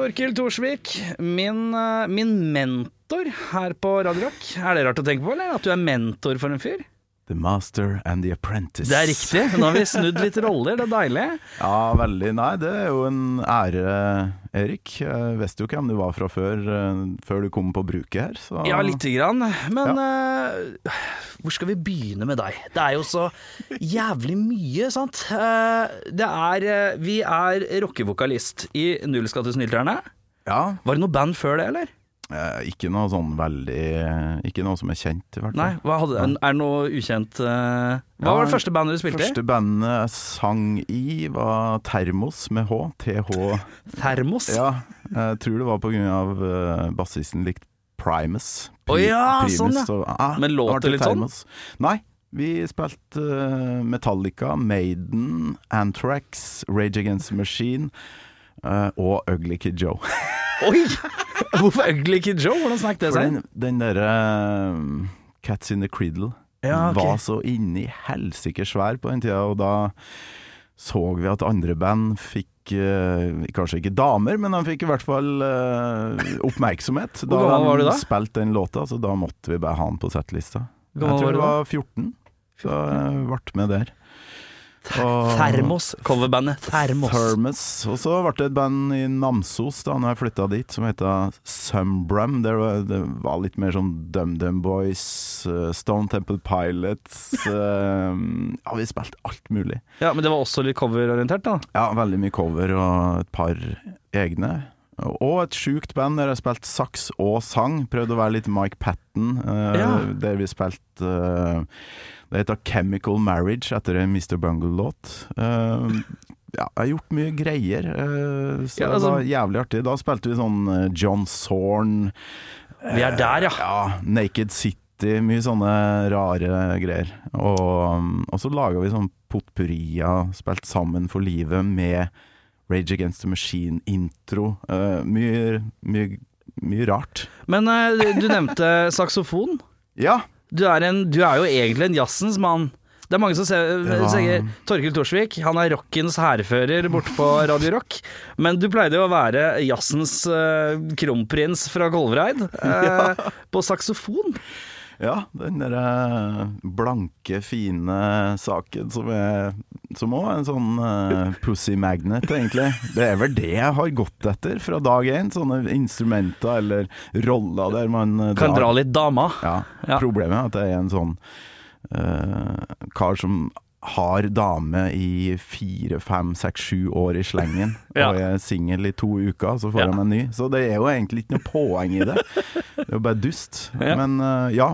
Torkil Thorsvik, min, eh, min mentor her på Radio Rock. Er det rart å tenke på, eller? At du er mentor for en fyr? The Master and the Apprentice. Det er riktig. Nå har vi snudd litt roller, det er deilig. Ja, veldig. Nei, det er jo en ære, Erik. Jeg visste jo hvem du var fra før, eh, før du kom på bruket her. Så. Ja, lite grann. Men eh, hvor skal vi begynne med deg? Det er jo så jævlig mye, sant. Uh, det er uh, Vi er rockevokalist i Null skal til Snylterne. Ja, Var det noe band før det, eller? Eh, ikke noe sånn veldig Ikke noe som er kjent, i hvert Nei, fall. hva hadde, er det noe ukjent uh, Hva var det første bandet du spilte Første bandet jeg sang i, var Termos med H. TH. Termos? Ja, jeg tror det var av uh, bassisten likte Primus. Å ja, Primus, sånn, ja. og- ah, Men låter det litt litt sånn? Nei. Vi spilte eh, Metallica, Maiden, Anthrax, Rage Against the Machine eh, og Ugly Kid Joe. Oi! Hvorfor Ugly Kid Joe? Hvordan snakket det For seg? den, den derre eh, Cats in the Criddle Ja, ok. var så inni helsike svær på den tida, og da så vi at andre band fikk eh, kanskje ikke damer, men de fikk i hvert fall eh, oppmerksomhet. Hvor gammel var du da? de spilte den låta, så da måtte vi bare ha den på settlista. Hvor Jeg gammel tror var det da? var 14, så jeg ble med der. Thermos. Coverbandet Thermos. Thermos. Og så ble det et band i Namsos da når jeg flytta dit, som heter Sumbrum. Det var, det var litt mer sånn DumDum Boys, eh, Stone Temple Pilots eh, Ja, vi spilte alt mulig. Ja, Men det var også litt coverorientert, da? Ja, veldig mye cover og et par egne. Og et sjukt band der jeg spilte saks og sang. Prøvde å være litt Mike Patten, uh, Ja. der vi spilte uh, Det heter Chemical Marriage, etter en Mr. Bungle-låt. Uh, ja, jeg har gjort mye greier, eh, så Ja, altså- det var jævlig artig. Da spilte vi sånn eh, John Zorn. Vi er der, ja. Ja, Naked City, mye sånne rare greier. Og, og så laga vi sånn potpurria, spilt sammen for livet med Rage Against the Machine-intro. Uh, mye, mye, mye rart. Men uh, du nevnte saksofon. Ja, Du er, en, du er jo egentlig en jazzens mann. Det er mange som sier ja. Torkild Thorsvik, han er rockens hærfører borte på Radio Rock. Men du pleide jo å være jazzens uh, kronprins fra Kolvereid eh, på saksofon. Ja den derre blanke, fine saken som er som òg er en sånn uh, pussy magnet, egentlig. Det er vel det jeg har gått etter fra dag én. Sånne instrumenter eller roller der man eh, Kan drar- dra litt dama. Ja, Ja. Problemet er at jeg er en sånn uh, kar som har dame i fire, fem, seks, sju år i slengen, Ja. og jeg er singel i to uker, så får Ja. jeg meg ny. Så det er jo egentlig ikke noe poeng i det. Det er jo bare dust. Ja. Men uh, ja.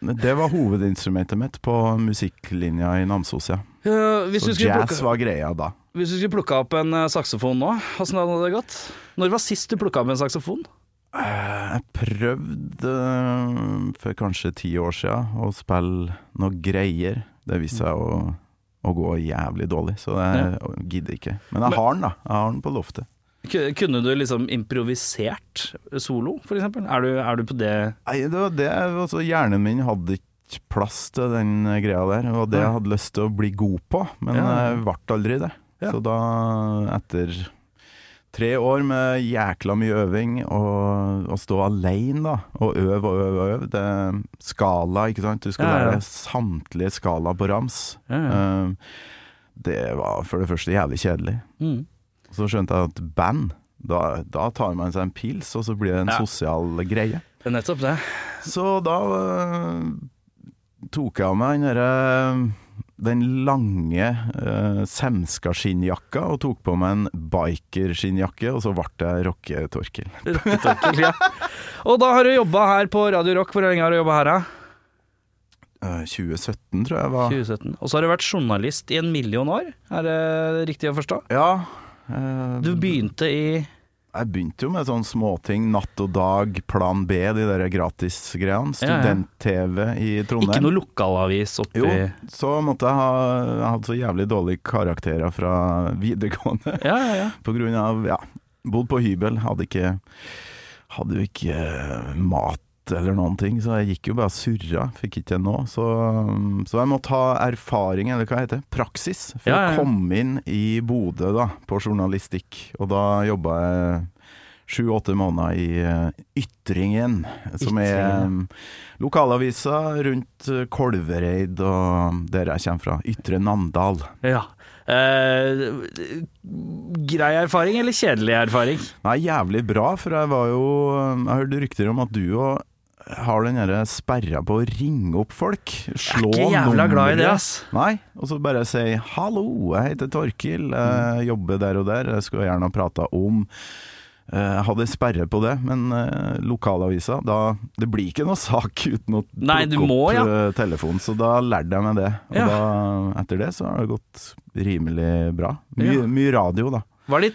Det var hovedinstrumentet mitt på musikklinja i Namsos, ja. Uh, Så jazz plukke... var greia da. hvis du skulle plukka opp en eh, saksofon nå, åssen hadde det gått? Når var sist du plukka opp en saksofon? Eh, Jeg prøvde eh, for kanskje ti år siden å spille noe greier. Det viste seg å, å gå jævlig dårlig, så jeg gidder ikke. Men jeg har den, da. Jeg har den på loftet. Ku- Kunne du liksom improvisert solo, eksempel? Er du, er du på det Nei, det var det altså, Hjernen min hadde ikke plass til den greia der. Det var det jeg hadde lyst til å bli god på, men Ja. jeg ble aldri det. Ja. Så da, etter tre år med jækla mye øving, og å stå alene da, og øve og øve og øve Det er skala, ikke sant. Du skal Ja, lære samtlige skala på rams. Eh, Det var for det første jævlig kjedelig. Mm. Så skjønte jeg at band, da, da tar man seg en pils, og så blir det en Ja. sosial greie. Det er nettopp det. Så da øh, tok jeg av meg den derre den lange uh, Semska-skinnjakka og tok på meg en biker-skinnjakke, og så ble jeg rocketorkel. Rocketorkel, ja. Og da har du jobba her på Radio Rock. Hvor lenge har du jobba her, da? Uh, 2017, tror jeg var 2017. Og så har du vært journalist i en million år, er det riktig å forstå? Ja. Eh, Du begynte i Jeg begynte jo med sånne småting. Natt og dag, Plan B, de der gratisgreiene. Student-TV i Trondheim. Ikke noe lokalavis oppi Jo, så måtte jeg ha Jeg hadde så jævlig dårlige karakterer fra videregående. Ja, ja, ja. På grunn av, ja, bodd på hybel, hadde ikke Hadde jo ikke eh, eller noen ting, så jeg gikk jo bare og surra. Fikk ikke til nå. Så, så jeg måtte ha erfaring, eller hva heter det, praksis, for Ja, ja, å komme inn i Bodø da, på journalistikk. Og da jobba jeg sju-åtte måneder i eh, Ytringen, som er um, lokalavisa rundt eh, Kolvereid og der jeg kommer fra. Ytre Namdal. ja. Eh, grei erfaring eller kjedelig erfaring? Nei, jævlig bra, for jeg var jo Jeg hørte rykter om at du òg har den derre sperra på å ringe opp folk. Slå Jeg er ikke jævla glad i det, ass. Nei, og så bare si 'hallo, jeg heter Torkil, jeg jobber der og der', jeg skulle gjerne ha prata om Eh, Jeg hadde sperre på det, men eh, lokalavisa da, Det blir ikke noe sak uten å Nei, plukke må, opp ja. eh, telefonen, så da lærte jeg meg det. Og Ja. da, etter det så har det gått rimelig bra. Mye, Ja. mye radio, da. Hva er,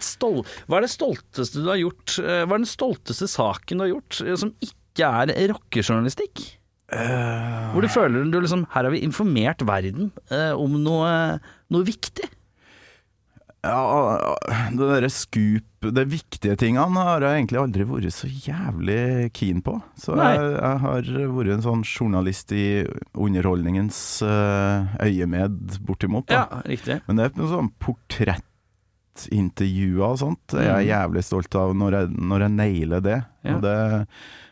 hva er det stolteste du har gjort eh, Hva er den stolteste saken du har gjort eh, som ikke er rockejournalistikk? Hvor du føler du liksom Her har vi informert verden uh, om noe, noe viktig. Ja, det derre scoop De viktige tingene har jeg egentlig aldri vært så jævlig keen på. Så jeg, jeg har vært en sånn journalist i underholdningens uh, øyemed, bortimot. Ja, riktig. Men det er noe sånn portrettintervjuer og sånt. Jeg er jævlig stolt av når jeg, når jeg nailer det. Mm. Ja. Og det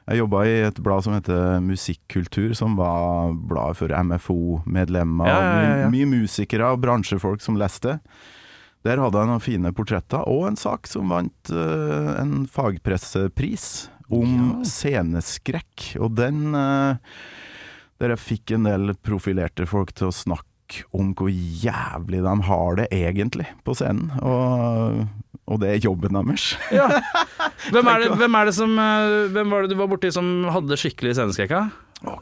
jeg jobba i et blad som heter Musikkultur, som var bladet for MFO-medlemmer. Ja, ja, ja. Mye, musikere og bransjefolk som leste. Der hadde jeg noen fine portretter, og en sak som vant uh, en fagpressepris om sceneskrekk. Og den uh, Der jeg fikk en del profilerte folk til å snakke om hvor jævlig de har det egentlig på scenen. Og, og det er jobben deres. Ja. Hvem, er det, hvem er det som eh, Hvem var det du var borti som hadde skikkelig sceneskrekka?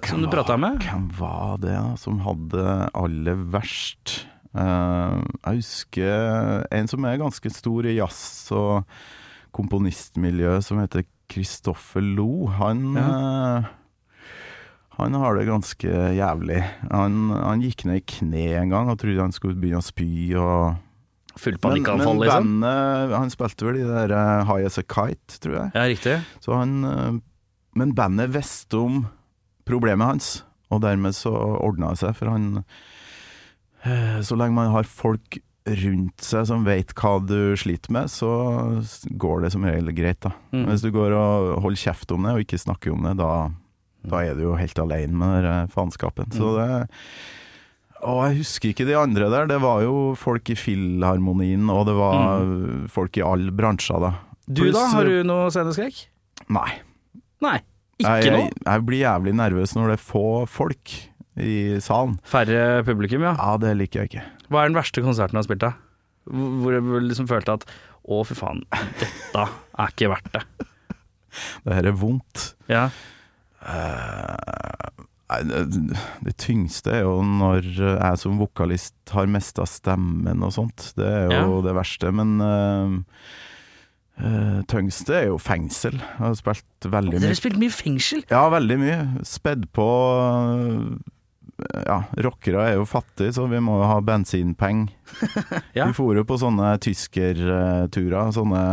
Som du prata med? Hvem var det som hadde aller verst? Uh, jeg husker en som er ganske stor i jazz- og komponistmiljø, som heter Kristoffer Lo. Han eh, han har det ganske jævlig. Han, han gikk ned i kne en gang og trodde han skulle begynne å spy. og Full panikkanfall, liksom? men bandet Han spilte vel i det der eh, High As A Kite, tror jeg. Ja, riktig. Så han, eh, men bandet visste om problemet hans, og dermed så ordna det seg, for han eh, Så lenge man har folk rundt seg som vet hva du sliter med, så går det som regel greit, da. Mm. Hvis du går og holder kjeft om det, og ikke snakker om det, da, da er du jo helt alene med den faenskapen. Så Mm. det og jeg husker ikke de andre der. Det var jo folk i Filharmonien, og det var folk i alle bransjer, da. Mm. Du da, har du noe sceneskrekk? Nei. Nei. Ikke jeg. Jeg, jeg blir jævlig nervøs når det er få folk i salen. Færre publikum, ja. Ja, det liker jeg ikke. Hva er den verste konserten du har spilt, da? Hvor hvor jeg liksom følte at å, fy faen, dette er ikke verdt det. Det her er vondt. Ja. Eh, det, tyngste er jo når jeg som vokalist har mista stemmen og sånt. Det er jo Ja. det verste. Men uh, tyngste er jo fengsel. Jeg har spilt veldig Dere mye. har spilt mye fengsel. Ja, veldig mye. Spedd på Ja, rockere er jo fattige, så vi må jo ha bensinpenger. Ja. Vi for jo på sånne tyskerturer, sånne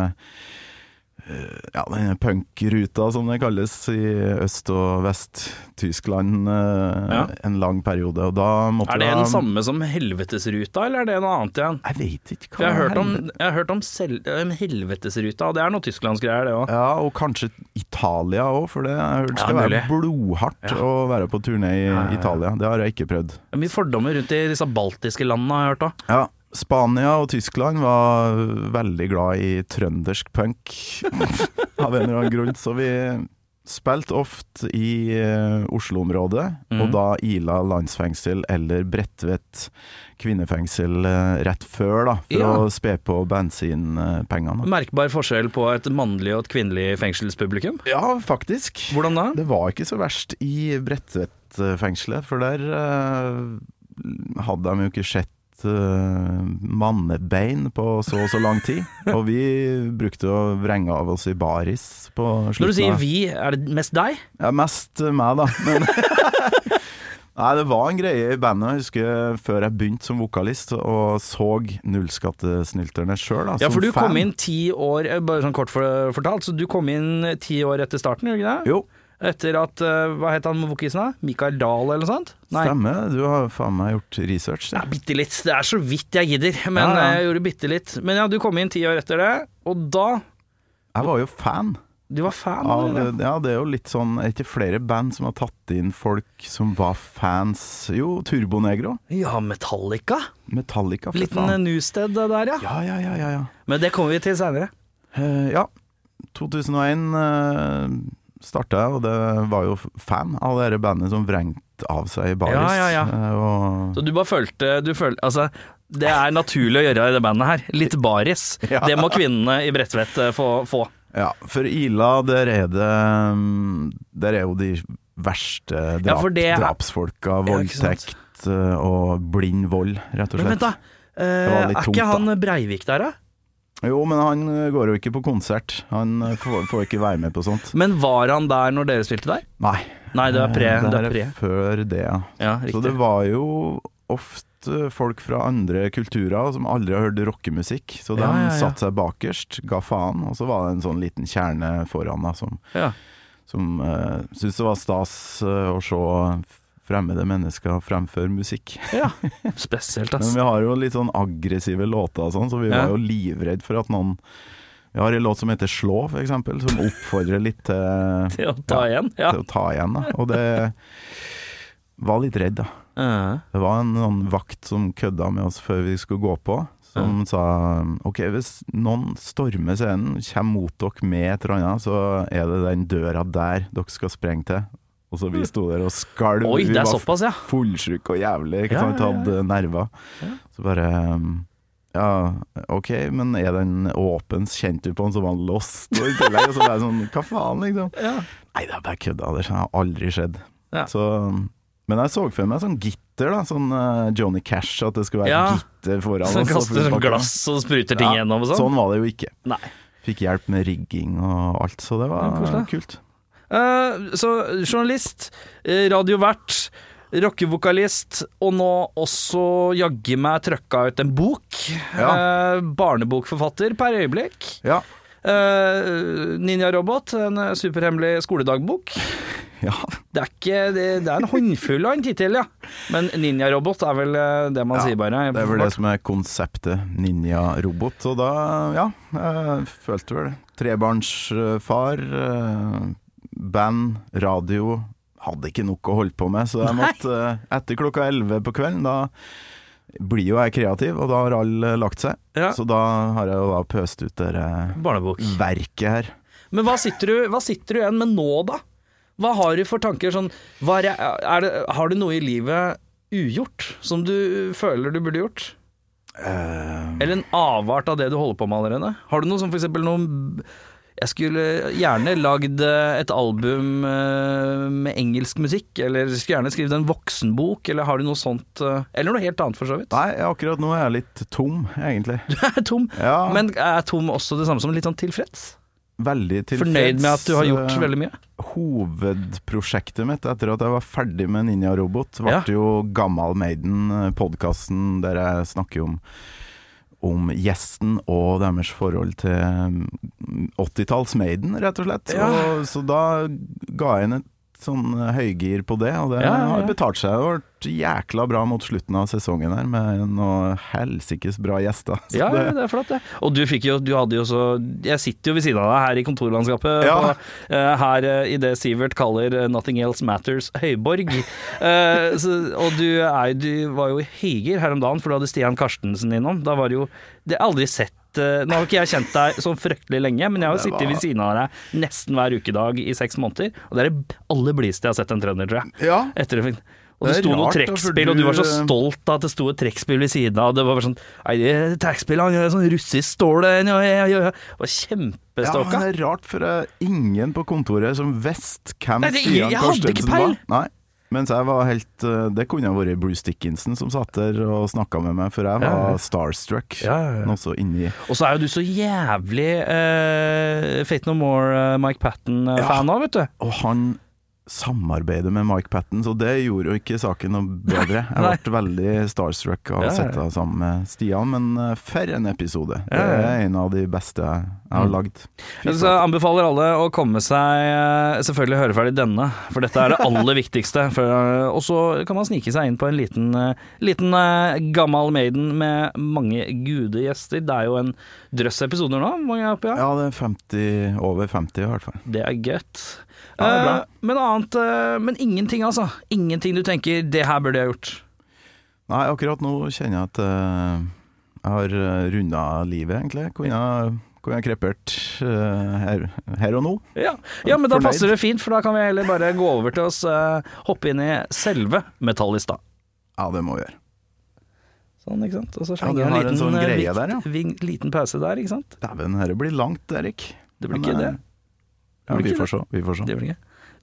ja, denne punkruta som det kalles i Øst- og Vest-Tyskland øh, Ja. en lang periode. Er det den samme som Helvetesruta, eller er det noe annet igjen? Jeg vet ikke For jeg har hørt om, jeg har hørt om Helvetesruta, og det er noe tysklandsgreier, det òg. Ja, og kanskje Italia òg, for det jeg hørt skal Ja, være blodhardt Ja. å være på turné i. Italia. Det har jeg ikke prøvd. Mye fordommer rundt i disse baltiske landene, har jeg hørt òg. Ja, Spania og Tyskland var veldig glad i trøndersk punk av en eller annen grunn, så vi spilte ofte i eh, Oslo-området, mm. og da Ila landsfengsel eller Bredtvet kvinnefengsel eh, rett før, da, for Ja. å spe på bensinpengene. Merkbar forskjell på et mannlig og et kvinnelig fengselspublikum. Ja, faktisk. Hvordan da? Det var ikke så verst i Bredtvet-fengselet, for der uh, hadde de jo ikke sett eh, mannebein på så og så lang tid. Og vi brukte å vrenge av oss i baris på slutten. Når du sier vi, er det mest deg? Ja, mest meg, da. Men Nei, det var en greie i bandet. Jeg husker før jeg begynte som vokalist og så Nullskattesnylterne sjøl, Ja, for du kom inn ti år, eh, bare sånn kort fortalt, så du kom inn ti år etter starten, gjorde du ikke det? Jo, Etter at, eh, hva het han vokisen da? Mikael Dahl eller noe sånt? Nei. stemmer. Du har faen meg gjort research. Ja, bitte litt. Det er så vidt jeg gidder, men Ja, ja. eh, jeg gjorde bitte litt. Men ja, du kom inn ti år etter det, og da Jeg var jo fan. Du var fan Av, det? ja, det er jo litt sånn Er ikke flere band som har tatt inn folk som var fans? Jo, Turbonegro. Ja, Metallica. Metallica, for Liten eh, faen. Newsted der, ja. Ja, ja, ja, ja. ja. Men det kommer vi til seinere. Uh, ja. 2001 uh, starta jeg, og det var jo fan av det bandet som vrengte av seg i baris. Ja, ja, ja. Eh, og Så du bare følte, du følte Altså, det er naturlig å gjøre i det bandet her. Litt baris. Ja. Det må kvinnene i Bredtvet eh, få. få. Ja, for Ila, der er det mm, Der er jo de verste drap, Ja, det drapsfolka. Voldtekt eh, og blind vold, rett og slett. Men vent, da. Uh, er ikke han Breivik der, da? Jo, men han eh, går jo ikke på konsert. Han eh, får, får ikke være med på sånt. Men var han der når dere spilte der? Nei. Nei, det er pre. Eh, Det det er pre. før det, ja. Ja, Så det var jo ofte folk fra andre kulturer som aldri har hørt rockemusikk. Så de Ja, ja, satte seg bakerst, ga faen, og så var det en sånn liten kjerne foran da, som, Ja. som uh, syntes det var stas uh, å se fremmede mennesker fremføre musikk. ja. Spesielt, Men vi har jo litt sånn aggressive låter og sånn, så vi Ja. var jo livredd for at noen Vi har en låt som heter 'Slå', for eksempel, som oppfordrer litt til, Til å ta igjen? Ja. til å ta igjen. Da. Og det var litt redd, da. Eh, Det var en noen vakt som kødda med oss før vi skulle gå på, som sa OK, hvis noen stormer scenen, kommer mot dere med et eller annet, så er det den døra der dere skal sprenge til. Og så vi sto der og skalv. Oi, vi det var såpass, ja. fullsjuke og jævlig, ikke Ja, sant, ja, ja. hadde nerver. Ja. Så bare ja, OK, men er den åpen? Kjente du på den som var lost? Og i tillegg, så bare sånn, hva faen, liksom? ja. Nei, det er bare kødda, det har aldri skjedd. Ja. Så, men jeg så for meg sånn gitter, da. Sånn eh, Johnny Cash, at det skulle være Ja. gitter foran Som oss. kaster sånn glass og spruter ting Ja, gjennom og sånn? Sånn var det jo ikke. Nei. Fikk hjelp med rigging og alt, så det var ja, kult. Eh, så journalist, eh, radiovert, rockevokalist, og nå også jaggu meg trøkka ut en bok. Eh, barnebokforfatter per øyeblikk. Ja. Eh, Ninja Robot, en superhemmelig skoledagbok. ja. Det er ikke Det, det er en håndfull av en tittel, ja. Men Ninja Robot er vel det man Ja, sier, bare. Det er vel det som er konseptet ninja-robot. Og da, ja, jeg følte vel det. Trebarnsfar, eh, band, radio. Hadde ikke nok å holde på med, så jeg måtte eh, Etter klokka elleve på kvelden, da blir jo jeg kreativ, og da har alle lagt seg. Ja. Så da har jeg jo da pøst ut det verket her. Men hva sitter, du, hva sitter du igjen med nå, da? Hva har du for tanker sånn er det, Har du noe i livet ugjort som du føler du burde gjort? Uh, Eller en avart av det du holder på med allerede? Har du noe som for eksempel noe Jeg skulle gjerne lagd et album eh, med engelsk musikk, eller skulle gjerne skrevet en voksenbok, eller har du noe sånt eh, Eller noe helt annet, for så vidt. nei, akkurat nå er jeg litt tom, egentlig. Du er tom, Ja, men er tom også det samme som litt sånn tilfreds? veldig tilfreds. Fornøyd med at du har gjort eh, veldig mye? hovedprosjektet mitt etter at jeg var ferdig med Ninja Robot, ble Ja. jo Gammal Maiden, podkasten der jeg snakker om om gjesten og deres forhold til mm, 80-talls Maiden, rett og slett. Ja. Og, så da ga jeg henne et sånn høygir på det, og det Ja, ja, har betalt seg. Det har vært jækla bra mot slutten av sesongen her, med noen helsikes bra gjester. Så Ja, det, det er flott, det. Og du fikk jo, du hadde jo så Jeg sitter jo ved siden av deg her i kontorlandskapet, Ja. på, uh, her uh, i det Sivert kaller eh, 'Nothing Else Matters' høyborg. Eh, så, og du, er, du var jo i høygir her om dagen, for du hadde Stian Karstensen innom. Da var det jo Det jeg aldri sett eh, Nå har ikke jeg kjent deg så fryktelig lenge, men jeg har sittet var- ved siden av deg nesten hver ukedag i seks måneder, og det er det aller blideste jeg har sett en trønder, tror jeg. ja, Etter, og Det det sto noe trekkspill, og du var så stolt av at det sto et trekkspill ved siden av. Det var bare sånn Nei, det trekkspill, han gjør sånn russisk stål Det ja, ja, ja, ja. Det var det er rart, for ingen på kontoret som visste hvem Nei, det- Stian jeg hadde ikke peil. Nei. Mens jeg var helt eh, Det kunne ha vært Bruce Dickinson som satt der og snakka med meg, for jeg var ja. starstruck. Ja, ja, ja. Og så er jo du så jævlig uh, Fate No More, eh, Mike Patten-fan av, vet du. Og han samarbeider med Mike Patten, så det gjorde jo ikke saken noe bedre. Jeg har ble veldig starstruck av å sette sammen med Stian, men eh, for en episode. Det Ja, ja. er en av de beste jeg har Mm. lagd. Så jeg anbefaler alle å komme seg eh, Selvfølgelig høre ferdig denne, for dette er det aller viktigste. Eh, Og så kan man snike seg inn på en liten, liten gammal Maiden med mange gudegjester. Det er jo en drøss episoder nå. Mange er oppe i? Ja, det er 50, over 50 i hvert fall. Det er godt. Ja. Eh, men annet eh, Men ingenting, altså. Ingenting du tenker 'det her burde jeg gjort'. Nei, akkurat nå kjenner jeg at eh, jeg har runda livet, egentlig. Kunne jeg, kunne jeg krepert her, her og nå. Ja, ja men da Fornøyd. passer det fint, for da kan vi heller bare gå over til oss hoppe inn i selve metallista. Ja, det må vi gjøre. Sånn, ikke sant. Og så Ja, slenger jeg har en en liten, sånn eh, greie vikt- der, ja. liten pause der, ikke sant. Dæven, dette blir langt, Erik. Det blir Men, ikke det. Ja, vi får se. Vi får se. Det blir ikke.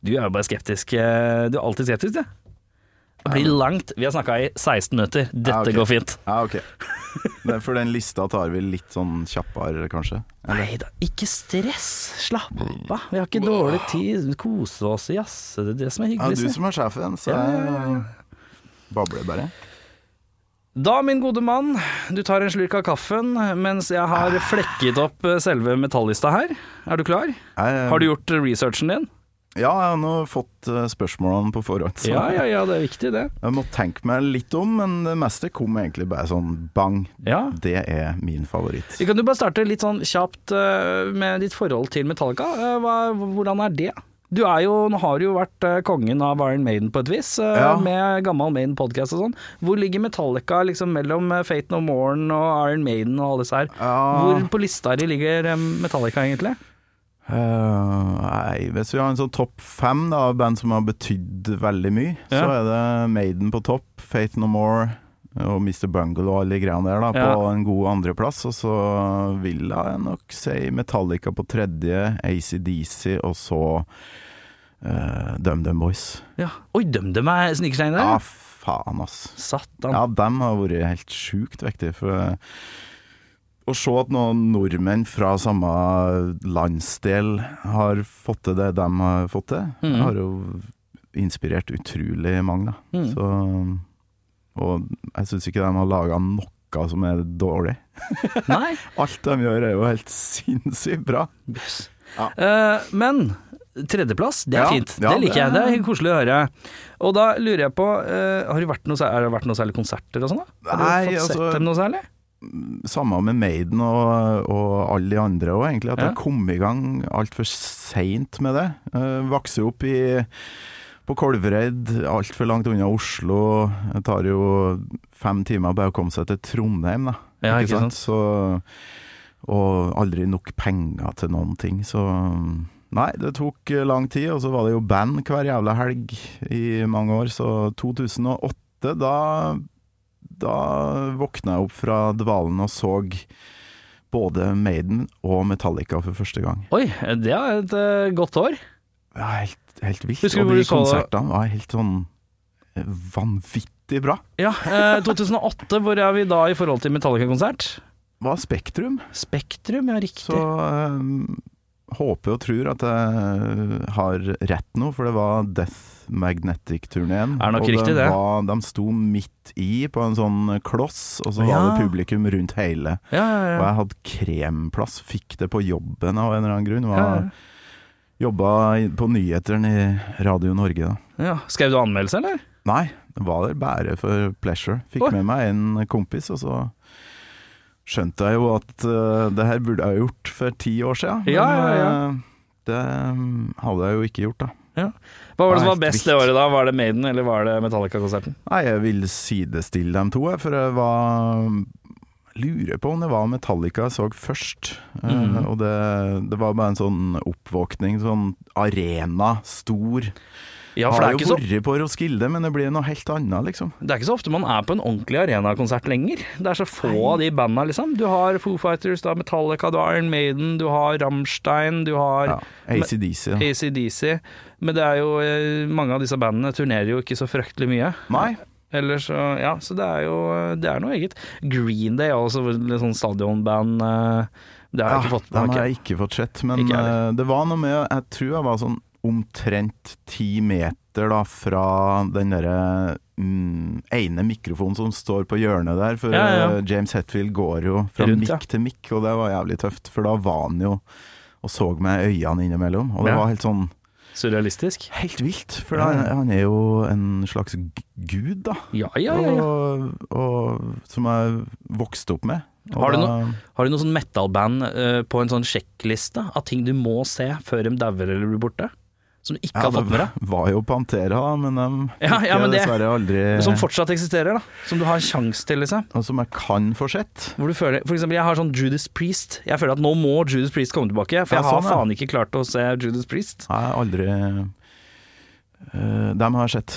Du er jo bare skeptisk. eh, Du er alltid skeptisk, du. Det blir langt. Vi har snakka i 16 minutter. Dette Ja, ok. går fint. Ja, ok. Men For den lista tar vi litt sånn kjappere, kanskje? Nei da, ikke stress. Slapp av. Vi har ikke dårlig tid. Kose oss, jazze. Det er det som er Ja, hyggelig. du som er sjefen, så Ja, ja, ja. babler bare. Da, min gode mann, du tar en slurk av kaffen mens jeg har flekket opp eh, selve metallista her. Er du klar? Jeg, Har du gjort eh, researchen din? Ja, jeg har nå fått eh, spørsmålene på forhånd, så Ja, ja, ja, det er viktig, det. jeg må tenke meg litt om, men det meste kom egentlig bare sånn bang. Ja. Det er min favoritt. Kan du bare starte litt sånn kjapt eh, med ditt forhold til Metallica. Eh, Hva, hvordan er det? Du er jo, nå har du jo vært eh, kongen av Iron Maiden på et vis, eh, Ja. med gammel Maiden-podkast og sånn. Hvor ligger Metallica liksom mellom eh, Fate No More og Iron Maiden og alle disse her? Ja, Hvor på lista di ligger Metallica egentlig? Uh, nei, hvis vi har en sånn topp fem da, av band som har betydd veldig mye, så er det Maiden på topp, Fate No More og Mr. Bungle og alle greiene der da, på Ja. en god andreplass. Og så vil jeg nok si Metallica på tredje, ACDC, og så uh, DumDum Boys. Ja. Oi, DumDum er sniker der? Ja, faen, ass. Satan. Ja, dem har vært helt sjukt viktig. For eh, å se at noen nordmenn fra samme landsdel har fått til det de har fått til, mm. har jo inspirert utrolig mange. Da. Mm. Så, og jeg syns ikke de har laga noe som er dårlig. Nei. Alt de gjør er jo helt sinnssykt bra. Yes. Ja. Uh, men tredjeplass, det er Ja, fint. ja, det liker jeg. det- er koselig å høre. Og da lurer jeg på, uh, har det vært noe, har det vært noe særlig konserter og sånn? Har Nei, du fått altså- sett dem noe særlig? Samme med Maiden og, og alle de andre òg, egentlig. At Ja. jeg kom i gang altfor seint med det. Uh, Vokste opp i på Kolvereid, altfor langt unna Oslo. Det tar jo fem timer bare å komme seg til Trondheim, da. Ja, ikke sant? Så, og aldri nok penger til noen ting, så Nei, det tok lang tid, og så var det jo band hver jævla helg i mange år. Så 2008, da da våkna jeg opp fra dvalen og så både Maiden og Metallica for første gang. Oi, det er et eh, godt år. Ja, helt, helt vilt. Og de konsertene var helt sånn eh, vanvittig bra. Ja, eh, 2008, hvor er vi da i forhold til Metallica-konsert? Var Spektrum. Spektrum, ja riktig. Så eh, håper og tror at jeg har rett nå, for det var Death Magnetic-turneen. Er nok og riktig, det. Var, de sto midt i på en sånn kloss, og så Ja. var det publikum rundt hele. ja, ja, Og jeg hadde kremplass, fikk det på jobben av en eller annen grunn. ja, Var, Jobba på nyhetene i Radio Norge da. ja. Skrev du anmeldelse, eller? Nei, det var der bare for pleasure. Fikk Oi. med meg en kompis, og så skjønte jeg jo at uh, det her burde jeg gjort for ti år siden. Ja, ja, ja. eh, det mm, hadde jeg jo ikke gjort, da. Hva var det som var best det året da? Var det Maiden, eller var det Metallica-konserten? Nei, jeg vil sidestille dem to, for det var Lurer på om det var Metallica jeg så først. Mm. Uh, og det, det var bare en sånn oppvåkning, sånn arena, stor. Ja, for det har jo vært på Roskilde, men det blir noe helt annet, liksom. det er ikke så ofte man er på en ordentlig arenakonsert lenger. Det er så få av de banda, liksom. Du har Foo Fighters, du har Metallica, du har Iron Maiden, du har Rammstein, du har Ja. ACDC. Ja. ACDC. Men det er jo eh, mange av disse bandene turnerer jo ikke så fryktelig mye. Nei, Eller så, ja, så det er jo Det er noe eget. Green Day er også litt sånn stadionband. eh, Det har jeg ikke fått med meg. Den har jeg ikke fått sett, men eh, det var noe med Jeg tror jeg var sånn omtrent ti meter da fra den derre mm, ene mikrofonen som står på hjørnet der, for Ja, ja, ja. eh, James Hetfield går jo fra Rundt, mikk ja. til mikk, og det var jævlig tøft, for da var han jo og så med øynene innimellom, og det Ja. var helt sånn Surrealistisk. Helt vilt, for han, han er jo en slags gud, da. Ja, ja, ja. Og, og, som jeg vokste opp med. Og Har du Har du noe sånn metal-band uh, på en sånn sjekkliste av ting du må se før de dauer eller blir borte? Som du ikke har fått med deg? det var jo Pantera, da, men de Ja, ja, men det- dessverre aldri Som fortsatt eksisterer, da. Som du har sjanse til, liksom. Og som jeg kan få sett. Hvor du føler, for eksempel, jeg har sånn Judas Priest. Jeg føler at nå må Judas Priest komme tilbake, for Ja, jeg har sånn, ja. faen ikke klart å se Judas Priest. Jeg har aldri uh, Dem har jeg sett.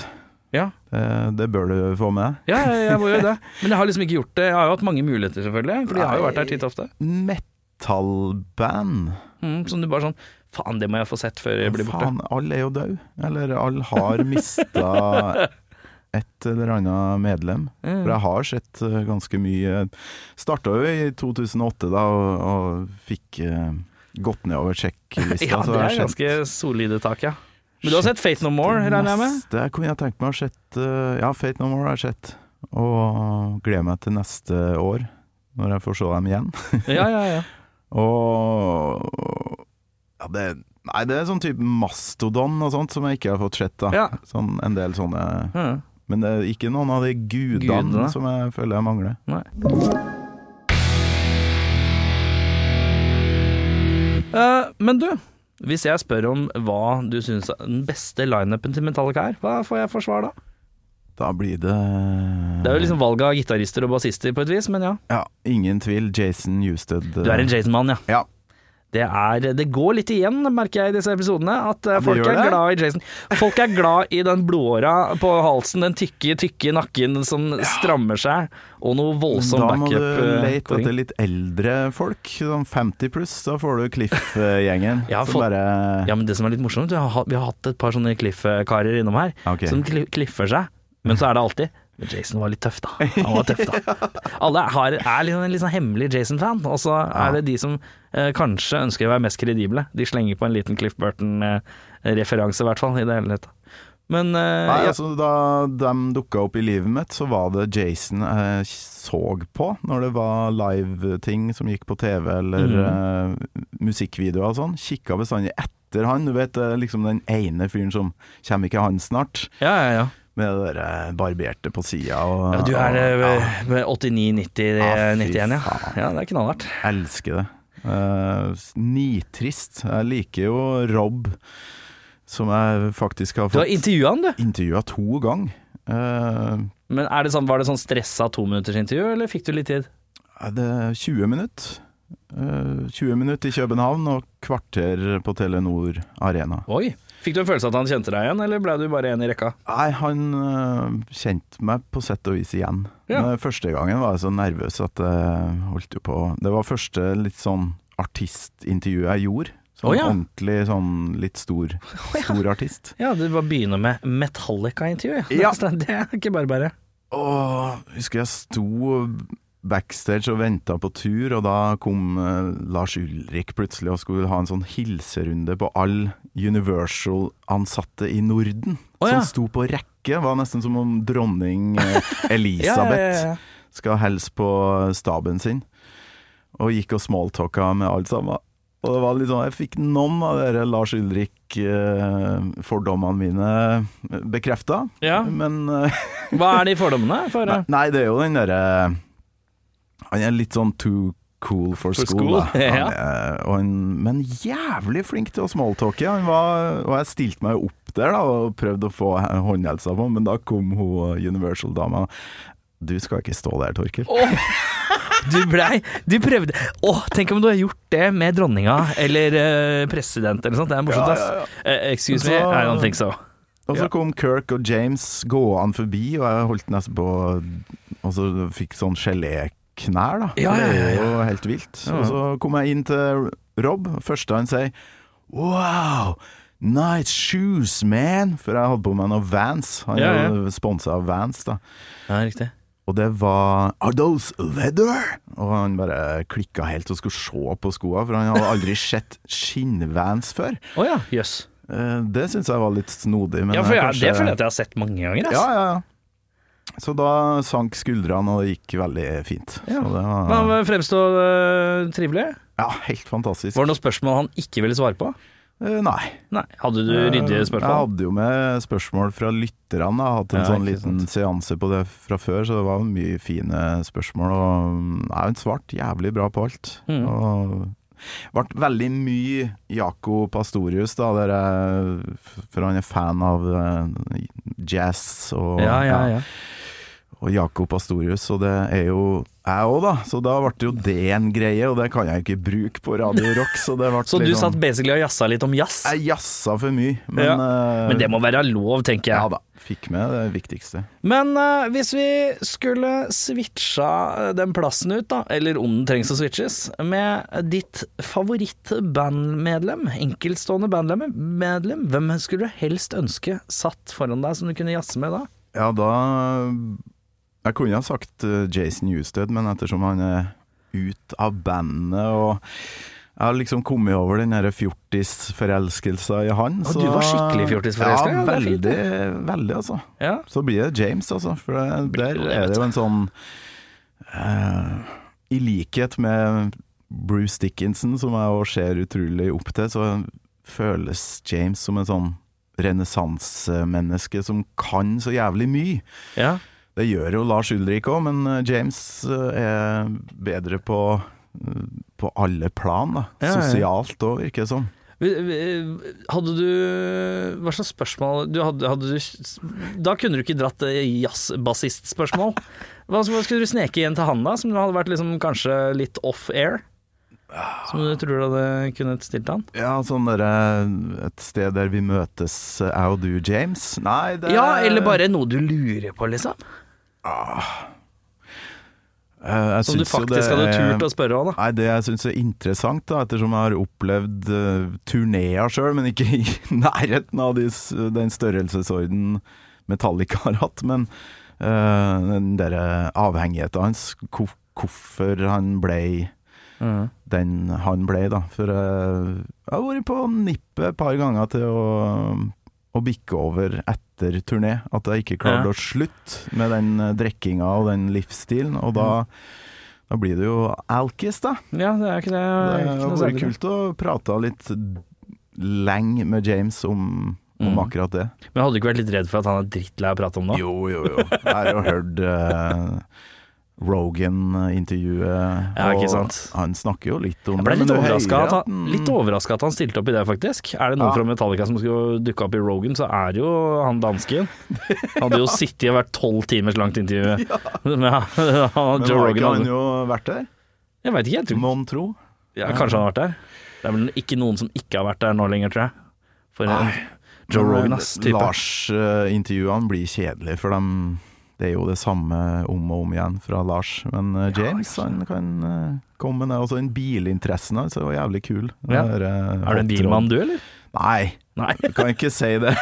Ja, det bør du få med deg. ja jeg, jeg må gjøre det. Men jeg har liksom ikke gjort det. Jeg har jo hatt mange muligheter, selvfølgelig. For de har jo vært der titt ofte. Metal-band. Mm, som du bare sånn Faen, det må jeg få sett før jeg blir borte. Faen, alle er jo døde. Eller alle har mista et eller annet medlem. Mm. For jeg har sett eh, ganske mye Starta jo i 2008 da, og, og fikk uh, gått nedover sjekklista. Ja, det er ganske solide tak, ja. Men du har sett Fate No More, regner jeg med? Det kunne jeg tenkt meg å ha sett. Uh, ja, Fate No More har jeg sett. Og gleder meg til neste år, når jeg får se dem igjen. Ja, ja, ja. Og ja, det, Nei, det er sånn type mastodon og sånt som jeg ikke har fått sett. da Ja. Sånn En del sånne ja. Men det er ikke noen av de gudene Gud, som jeg føler jeg mangler. Nei. Uh, men du, hvis jeg spør om hva du syns er den beste lineupen til Metallica er, hva får jeg for svar da? Da blir det Det er jo liksom valget av gitarister og bassister på et vis, men ja. Ja, ingen tvil. Jason Husted. Du er en Jason-mann, ja. Ja. Det, er, det går litt igjen, merker jeg i disse episodene, at eh, folk er glad i Jason. Folk er glad i den blodåra på halsen, den tykke, tykke nakken som strammer seg, og noe voldsom da må du backup. lete eh, etter litt eldre folk. Sånn 50 pluss, da får du Cliff-gjengen. Ja, bare Ja, men det som er litt morsomt, vi har, hatt- et par sånne Cliff-karer innom her, okay. som kli- kliffer seg, men så er det alltid men Jason var litt tøff, da. Han var tøff, da. Alle har, er liksom en sånn hemmelig Jason-fan, og så er det de som eh, kanskje ønsker å være mest kredible. De slenger på en liten Cliff Burton-referanse, i hvert fall, i det hele tatt. Men eh, Nei, ja, altså Da de dukka opp i livet mitt, så var det Jason jeg så på når det var live-ting som gikk på TV, eller mm. eh, musikkvideoer og sånn. Kikka bestandig etter han. Du vet er liksom den ene fyren som Kommer ikke han snart? ja, ja, ja. Med det der eh, barberte på sida ja du er og- ja, eh, med 89-90-91, ja. ja. Ja, det er knallhardt. Elsker det. Uh, nitrist. Jeg liker jo Rob, som jeg faktisk har fått Du har intervjua han, du. intervjua to ganger. Uh, Men er det sånn, var det sånn stressa tominuttersintervju, eller fikk du litt tid? Er 20 minutter? Eh, 20 minutter i København og kvarter på Telenor Arena. Oi. Fikk du en følelse av at han kjente deg igjen, eller ble du bare en i rekka? Nei, han eh, kjente meg på sett og vis igjen. Ja. Men første gangen var jeg så nervøs at jeg holdt jo på Det var første litt sånn artistintervju jeg gjorde. Sånn oh, ja. ordentlig sånn litt stor, stor artist. Ja, du bare begynner med Metallica-intervju. Ja. Det er ikke bare bare. Og husker jeg sto backstage og venta på tur, og da kom eh, Lars Ulrik plutselig og skulle ha en sånn hilserunde på all Universal-ansatte i Norden. Oh, ja. Som sto på rekke. Var nesten som om dronning eh, Elisabeth skal hilse på staben sin. Og gikk og smalltalka med alt sammen. Og det var litt sånn, Jeg fikk noen av dere Lars Ulrik-fordommene mine bekrefta. Ja. Men eh, Hva er de fordommene? For, Nei, nei, det er jo den derre Han er litt sånn too cool for, For school, school. Han ja. er, og han, men jævlig flink til å smalltalke. Han var, og jeg stilte meg opp der da og prøvde å få håndhelsa på men da kom hun Universal-dama. Du skal ikke stå der, Torkel. Åh, du blei Du prøvde Åh, tenk om du har gjort det med dronninga eller uh, president eller sånt. Det er morsomt, ass. ja, ja. uh, excuse Så- me, I don't think so. Og så kom Kirk og James gående forbi, og jeg holdt nesten på Altså fikk sånn geléknær, da. Ja, ja, ja, Det er jo helt vilt. Og så kom jeg inn til Rob, første han sier Wow! Nice shoes, man! For jeg hadde på meg noen Vans. Han Ja, ja. sponsa av Vans, da. Ja, riktig. Og det var Are those leather? Og han bare klikka helt og skulle se på skoa, for han hadde aldri sett skinnvans før. Oh ja, jøss. Eh, Det syns jeg var litt snodig. Men Ja, for jeg, kanskje- det føler jeg at jeg har sett mange ganger. Altså. Ja, ja, ja. Så da sank skuldrene, og det gikk veldig fint. Ja. Så det var Men fremstå øh, trivelig. ja, helt fantastisk. Var det noen spørsmål han ikke ville svare på? Eh, Nei. Nei. Hadde du ryddige Jeg hadde jo med spørsmål fra lytterne. Jeg har hatt en Ja, sånn liten liten seanse på det fra før, så det var mye fine spørsmål. Og mm, jeg har svart jævlig bra på alt. Mm. Og ble veldig mye Jaco Pastorius, da, der jeg, for han er fan av eh, jazz og Ja, ja, ja. Og Jakob Astorius, og det er jo jeg òg, da. Så da ble det jo det en greie, og det kan jeg ikke bruke på Radio Rock. Så, det ble Så du liksom- satt basically og jazza litt om jazz? Jeg jazza for mye, men, Ja. eh, Men det må være lov, tenker jeg. Ja da. Fikk med det viktigste. Men uh, hvis vi skulle switcha eh, den plassen ut, da, eller om den trengs å switches, med ditt favorittbandmedlem, enkeltstående bandmedlem, hvem skulle du helst ønske satt foran deg som du kunne jazze med da? Ja, da Jeg kunne ha sagt eh, Jason Newsted, men ettersom han er ut av bandet og jeg har liksom kommet over den fjortisforelskelsa i han. Så, du var skikkelig fjortisforelska? ja, veldig, veldig, altså. Ja. Så blir det James, altså. For det, der er det jo en sånn eh, I likhet med Bruce Dickinson, som jeg òg ser utrolig opp til, så føles James som en sånn renessansemenneske som kan så jævlig mye. ja. Det gjør jo Lars Ulrik òg, men eh, James eh, er bedre på, eh, på alle plan. da Ja, ja. Sosialt òg, virker det som. Hadde du Hva slags spørsmål du hadde, hadde du, Da kunne du ikke dratt jazzbassist-spørsmål. Hva, skulle du sneke igjen til han, da? Som hadde vært liksom kanskje litt off air? Som du tror du hadde kunnet stilt han? Ja, sånn derre Et sted der vi møtes, jeg og du, James? Nei, det Ja, eller bare noe du lurer på, liksom? Eh, jeg Som du faktisk det hadde turt å spørre om, da. Nei, Det jeg syns er interessant, da, ettersom jeg har opplevd uh, turneer sjøl, men ikke i nærheten av de, den størrelsesorden Metallica har hatt, men uh, den derre avhengigheten hans, hvor- hvorfor han ble den han ble, da. For eh, jeg har vært på nippet et par ganger til å, å bikke over etter turné. At jeg ikke klarte Ja. å slutte med den eh, drikkinga og den livsstilen. Og da, da blir det jo alkis, da. Ja, det er ikke det. Det hadde vært kult å prate litt lenge med James om, om Mm. akkurat det. Men hadde du ikke vært litt redd for at han er drittlei av å prate om det? Jo, jo, jo. Jeg har jo hørt uh, Rogan-intervjuet, Ja, ikke sant. han snakker jo litt om Jeg ble det, litt overraska at, at han- han- han stilte opp i det, faktisk. Er det noen Ja. fra Metallica som skulle dukke opp i Rogan, så er det jo han dansken. Hadde jo sittet og vært tolv timers langt intervju med han- Men Joe har Rogan. ikke han jo vært der? Jeg veit ikke, jeg tror Mon tro? ja, Kanskje han har vært der. Det er vel ikke noen som ikke har vært der nå lenger, tror jeg. For Nei. Joe Rogan, eh, ass. Lars-intervjuene blir kjedelige, for dem, det er jo det samme om og om igjen fra Lars. Men uh, James han kan uh, komme med det. Også den bilinteressen hans jo jævlig kul. Ja. Det uh, Er du en bilmann, du, eller? Nei, Nei. kan ikke si det.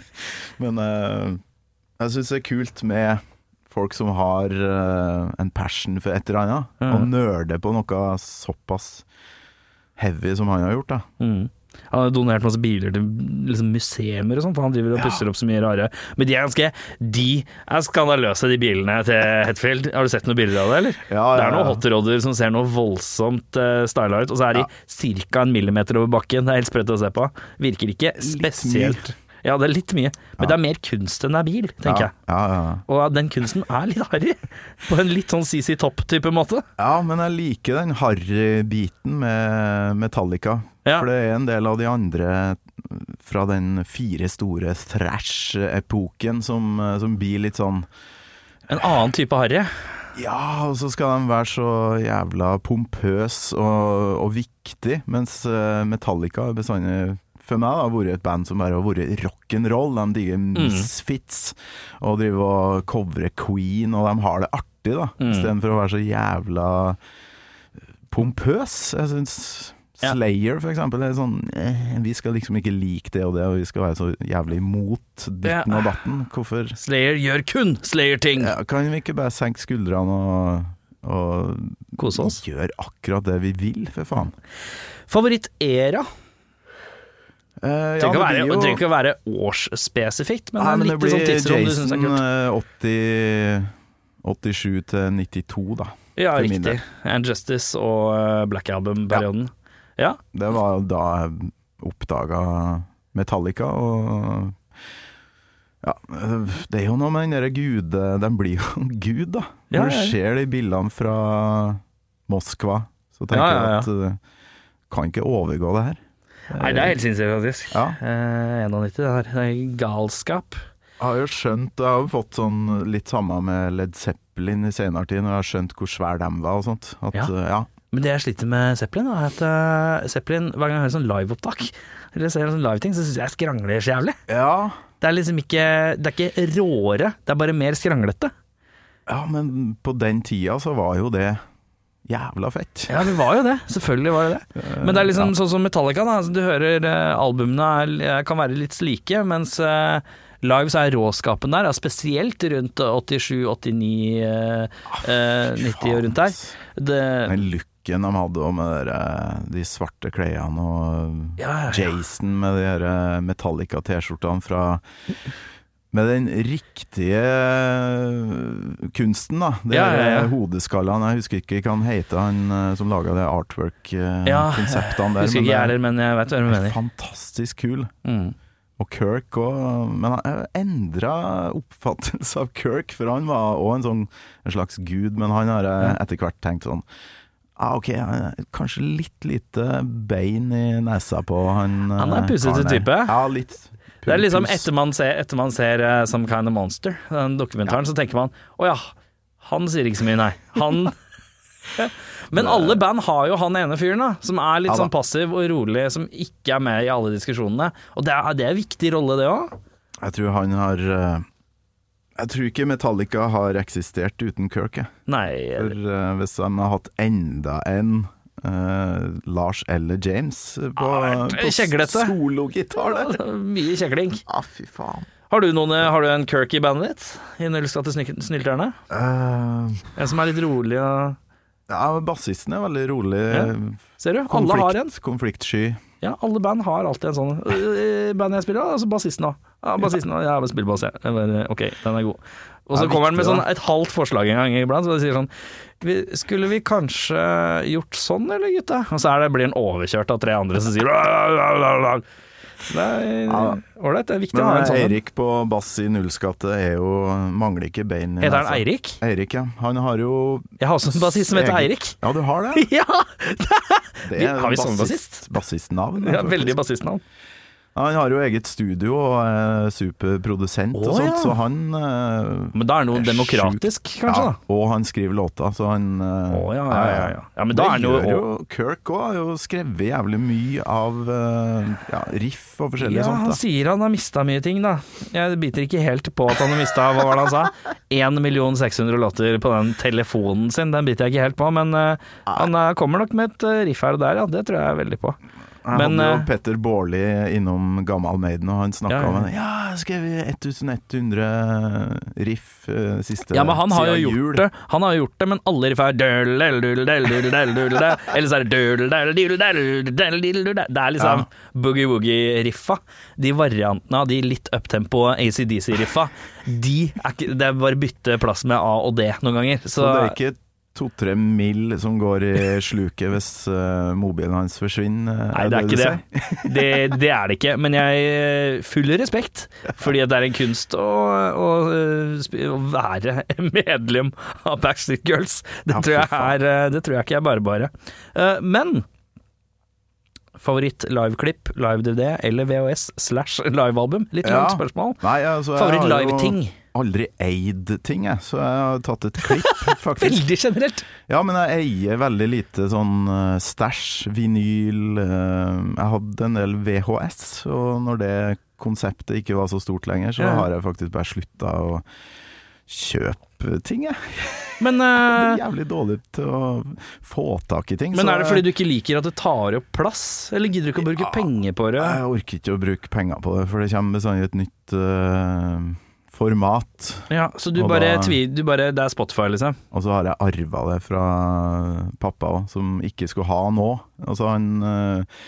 Men jeg syns det er kult med folk som har en passion for et eller annet, og nerder på noe såpass heavy som han har gjort. da Mm. Han har donert masse biler til liksom, museer og sånn, for han driver og Ja. pusser opp så mye rare Men de er ganske De er skandaløse, de bilene til Hetfield. Har du sett noen bilder av det, eller? Ja, Det ja, er noen ja. hotrodder som ser noe voldsomt uh, styla ut, og så er de ca. en millimeter over bakken. Det er helt sprøtt å se på. Virker ikke spesielt Ja, det er litt mye, men det er mer kunst enn det er bil, tenker jeg. Ja, ja, ja. Og den kunsten er litt harry, på en litt sånn CC Topp-type måte. Ja, men jeg liker den harry-biten med Metallica. For det er en del av de andre fra den fire store thrash-epoken som, som blir litt sånn En annen type harry. Ja, og så skal de være så jævla pompøs og, og viktig, mens eh, Metallica er bestandig for meg har vært et band som bare har vært rock'n'roll. De digger Misfits og driver og covrer Queen, og de har det artig, da. Mm. Istedenfor å være så jævla pompøs. Jeg syns Slayer, for eksempel, er sånn eh, Vi skal liksom ikke like det og det, og vi skal være så jævlig imot ditten og datten. Hvorfor Slayer gjør kun Slayer-ting. ja, Kan vi ikke bare senke skuldrene og, og Kose oss. gjøre akkurat det vi vil, for faen? Favoritt-era? Eh, Det ja, trenger ikke trenger ikke å være årsspesifikt, men Nei, men det blir sånn tidsrom du syns Jason kult. eh, 80, 87 til 92, da. Ja, riktig. And Justice og eh, Black Album-perioden. Ja. Det var da jeg oppdaga Metallica, og ja, det er jo noe med den derre gude Den blir jo en gud, da. Når du ja, ja. ser de bildene fra Moskva, så tenker Ja, ja, ja. jeg at uh, kan ikke overgå det her. Nei, det er helt sinnssykt, faktisk. Ja. Eh, 91, det her. Det er galskap. Jeg har jo skjønt Jeg har jo fått sånn litt samme med Led Zeppelin i senere tid, når jeg har skjønt hvor svær dem var og sånt. At, Ja. uh, ja. Men det jeg sliter med Zeppelin, er at eh, Zeppelin, hver gang jeg hører sånn liveopptak, eller ser sånn live-ting, så syns jeg jeg skrangler så jævlig. ja. Det er liksom ikke Det er ikke råere, det er bare mer skranglete. Ja, men på den tida så var jo det jævla fett. Ja, det var jo det. Selvfølgelig var det det. Men det er liksom sånn som Metallica, da. Altså, du hører eh, albumene er, kan være litt slike, mens Lives er råskapen der, spesielt rundt 87, 89, ah, eh, 90 og rundt der. Det, Den looken de hadde med der, de svarte klærne og Ja, ja, ja. Jason med de eh, Metallica-T-skjortene fra Med den riktige kunsten, da. Det Ja, ja, ja. hodeskallaen. Jeg husker ikke hva han heter, han eh, som laga det artwork-konseptene der. Husker ikke jeg heller, men jeg vet hva du er mener. fantastisk kul. Mm. Og Kirk òg, men han endra oppfattelse av Kirk, for han var òg en sånn en slags gud, men han har jeg etter hvert tenkt sånn ah, Ok, kanskje litt lite bein i nesa på han Han er eh, pussete type. Ja, litt Det er liksom etter man ser, etter man ser uh, Some Kind of Monster, den dokumentaren, så tenker man å ja, han sier ikke så mye, nei. Han Men alle band har jo han ene fyren, da, som er litt Ja sånn passiv og rolig, som ikke er med i alle diskusjonene. Og det er, det er en viktig rolle, det òg. Jeg tror han har eh, Jeg tror ikke Metallica har eksistert uten Kirk, jeg. Nei, For uh, hvis han har hatt enda en uh, Lars eller James på, Ja, er på sologitar der. mye kjegling. Ah, fy faen. Har du, noen, har du en Kirk i bandet ditt? I Nullskatt til snylterne? Uh, En som er litt rolig og ja, bassisten er veldig rolig. Ja. Ser du? Alle har en. Konfliktsky. Ja, alle band har alltid en sånn. Øh, Band jeg spiller, altså bassisten òg. Ja, bassisten også. Ja, jeg spiller bass, jeg. Bare, Ok, den er god. Og så kommer han med sånn et halvt forslag en gang iblant, så de sier sånn Skulle vi kanskje gjort sånn, eller gutta? Og så er det, blir han overkjørt av tre andre som sier. Det er ålreit, det er viktig å ha en sånn. Eirik på bass i Nullskatte er jo Mangler ikke bein i Heter han. Eirik? Eirik, ja. Han har jo Jeg har også en bassist som heter Eirik. Ja, du har det? Ja! Det er har vi sånn bassist? Bassistnavn. ja veldig bassistnavn. Han har jo eget studio og er superprodusent og sånt, ja. så han uh, Men da er det noe er demokratisk, syk. kanskje? ja, da Og han skriver låter, så han uh, oh, ja, ja, ja, ja. Ja, men da det er han jo- gjør jo Kirk òg, har jo skrevet jævlig mye av uh, ja, riff og forskjellig Ja, han sånt. da sier han har mista mye ting, da. Jeg biter ikke helt på at han har mista Hva var det han sa? 1 600 låter på den telefonen sin, den biter jeg ikke helt på. Men han kommer nok med et riff her og der, ja. Det tror jeg veldig på. Jeg Men, hadde jo eh, Petter Baarli innom Gammal Maiden, og han snakka Ja, ja. om det. Ja, jeg skrev 1100 riff eh, siste Ja, men han har jo gjort jul. det, Han har gjort det, men alle riff er. Eller så er det. Det er liksom boogie-woogie-riffa. De variantene av de litt uptempo ACDC-riffa, de er ikke Det er bare bytte plass med A og D noen ganger. Så det er ikke to-tre mil som går i sluket hvis uh, mobilen hans forsvinner? eh, Nei, det er du ikke sier? det. det. Det er det ikke. Men jeg full respekt, fordi det er en kunst å, å, å være medlem av Backstreet Girls. Det, Ja, tror jeg er, eh, det tror jeg ikke er bare bare. Uh, Men favoritt liveklipp, live-DVD eller VHS slash livealbum? Litt Ja. langt spørsmål. Nei, altså, Favoritt har jo- live-ting? Aldri eid ting, jeg, så jeg har tatt et klipp, faktisk. Veldig generelt. Ja, men jeg eier veldig lite sånn eh, stæsj, vinyl eh, Jeg hadde en del VHS, og når det konseptet ikke var så stort lenger, så Ja. har jeg faktisk bare slutta å kjøpe ting, jeg. Men, Jeg eh, er jævlig dårlig til å få tak i ting. men så er det fordi du ikke liker at det tar opp plass, eller gidder du ikke å bruke Ja. penger på det? Jeg orker ikke å bruke penger på det, for det kommer bestandig et nytt eh, format. Ja, Så du bare, da- tvi, du bare Det er Spotify, liksom? Og så har jeg arva det fra pappa òg, som ikke skulle ha nå. Altså han eh,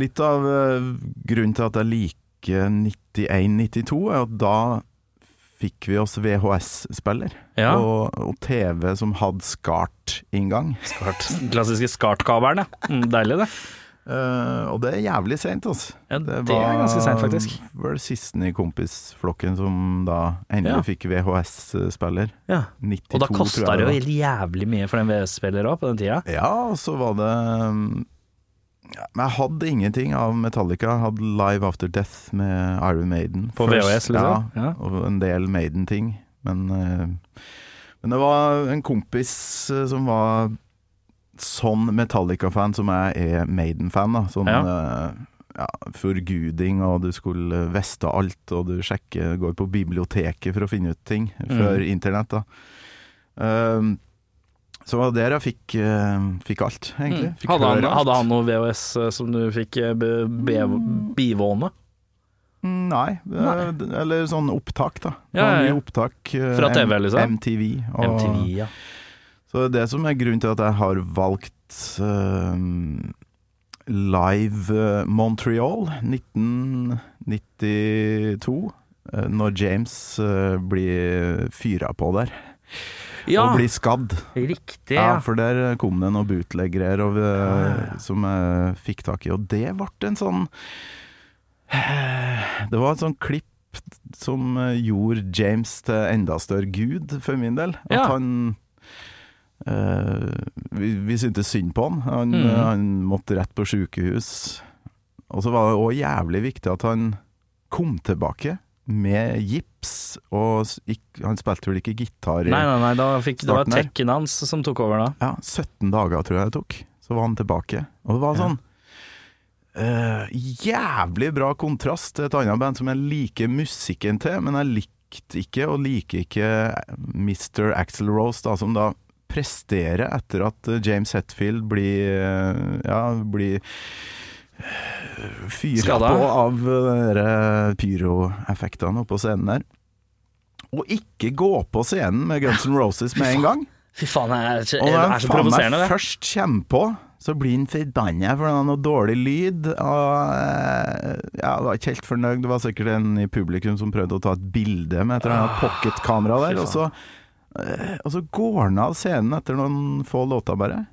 Litt av eh, grunnen til at jeg liker 91-92, er at da fikk vi oss VHS-spiller. Ja. Og, og TV som hadde SCART-inngang. Skart. Klassiske SCART-kabelen, ja. Mm, deilig, det. Eh, og det er jævlig seint, altså. Ja, det, er ganske seint, faktisk. var det sisten i kompisflokken som da endelig Ja. fikk VHS-spiller. Ja. 92, Og da kosta det jo helt jævlig mye for den VS-spilleren på den tida. Ja, og så var det um, ja, Men jeg hadde ingenting av Metallica. Jeg hadde Live After Death med Iron Maiden. På VHS, liksom? Ja, Ja. og en del Maiden-ting. Men, uh, men det var en kompis eh, som var sånn Metallica-fan som jeg er Maiden-fan. da Sånn Ja. eh, ja, forguding, og du skulle veste alt, og du sjekker, går på biblioteket for å finne ut ting før internett. da Um, så det der jeg fikk, eh, fikk alt, egentlig. Mm. Fikk Hadde, han, alt. hadde han noe VHS eh, som du fikk be, bivåne? Nei, Nei, eller sånn opptak, da. Ja, ja, ja. opptak. Fra TV, liksom? MTV. Og, MTV, ja. Så det er det som er grunnen til at jeg har valgt uh, Live eh, Montreal 1992. eh, når James eh, blir fyra på der, Ja, og blir skadd. riktig. Ja, Ja. for der kom det noen bootleggere eh, som jeg fikk tak i, og det ble en sånn Det var et sånn klipp som gjorde James til enda større gud, for min del. At Ja. han vi, vi syntes synd på han. Han, Mhm. eh, han måtte rett på sykehus. Og så var det òg jævlig viktig at han kom tilbake med gips, og gikk, han spilte vel ikke gitar i Nei, nei, nei, da fikk, det var tekken hans som tok over da. ja, 17 dager tror jeg det tok. Så var han tilbake. Og det var Ja. sånn eh, Jævlig bra kontrast til et annet band som jeg liker musikken til, men jeg likte ikke, og liker ikke Mr. Axel Rose, da, som da presterer etter at eh, James Hetfield blir eh, Ja, blir fyra på av eh, pyroeffektene oppå scenen der. Og ikke gå på scenen med Guns N' Roses med en gang. Fy faen, jeg er, Og det er så provoserende, det. først kommer på, så blir han forbanna for han har noe dårlig lyd. Og eh, ja, var ikke helt fornøyd. Det var sikkert en i publikum som prøvde å ta et bilde med et eller annet pocketkamera Ah, der. Og så, eh, og så går han av scenen etter noen få låter, bare.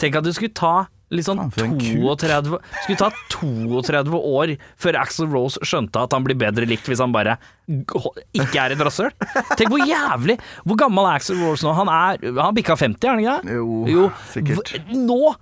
Tenk at du skulle ta en kuk. 32 Skulle ta 32 år før Axel Rose skjønte at han blir bedre likt hvis han bare ikke er et rasshøl. Tenk hvor jævlig Hvor gammel er Axel Rose nå? Han er Han bikka 50, er han ikke det? Jo, Jo, sikkert. Nå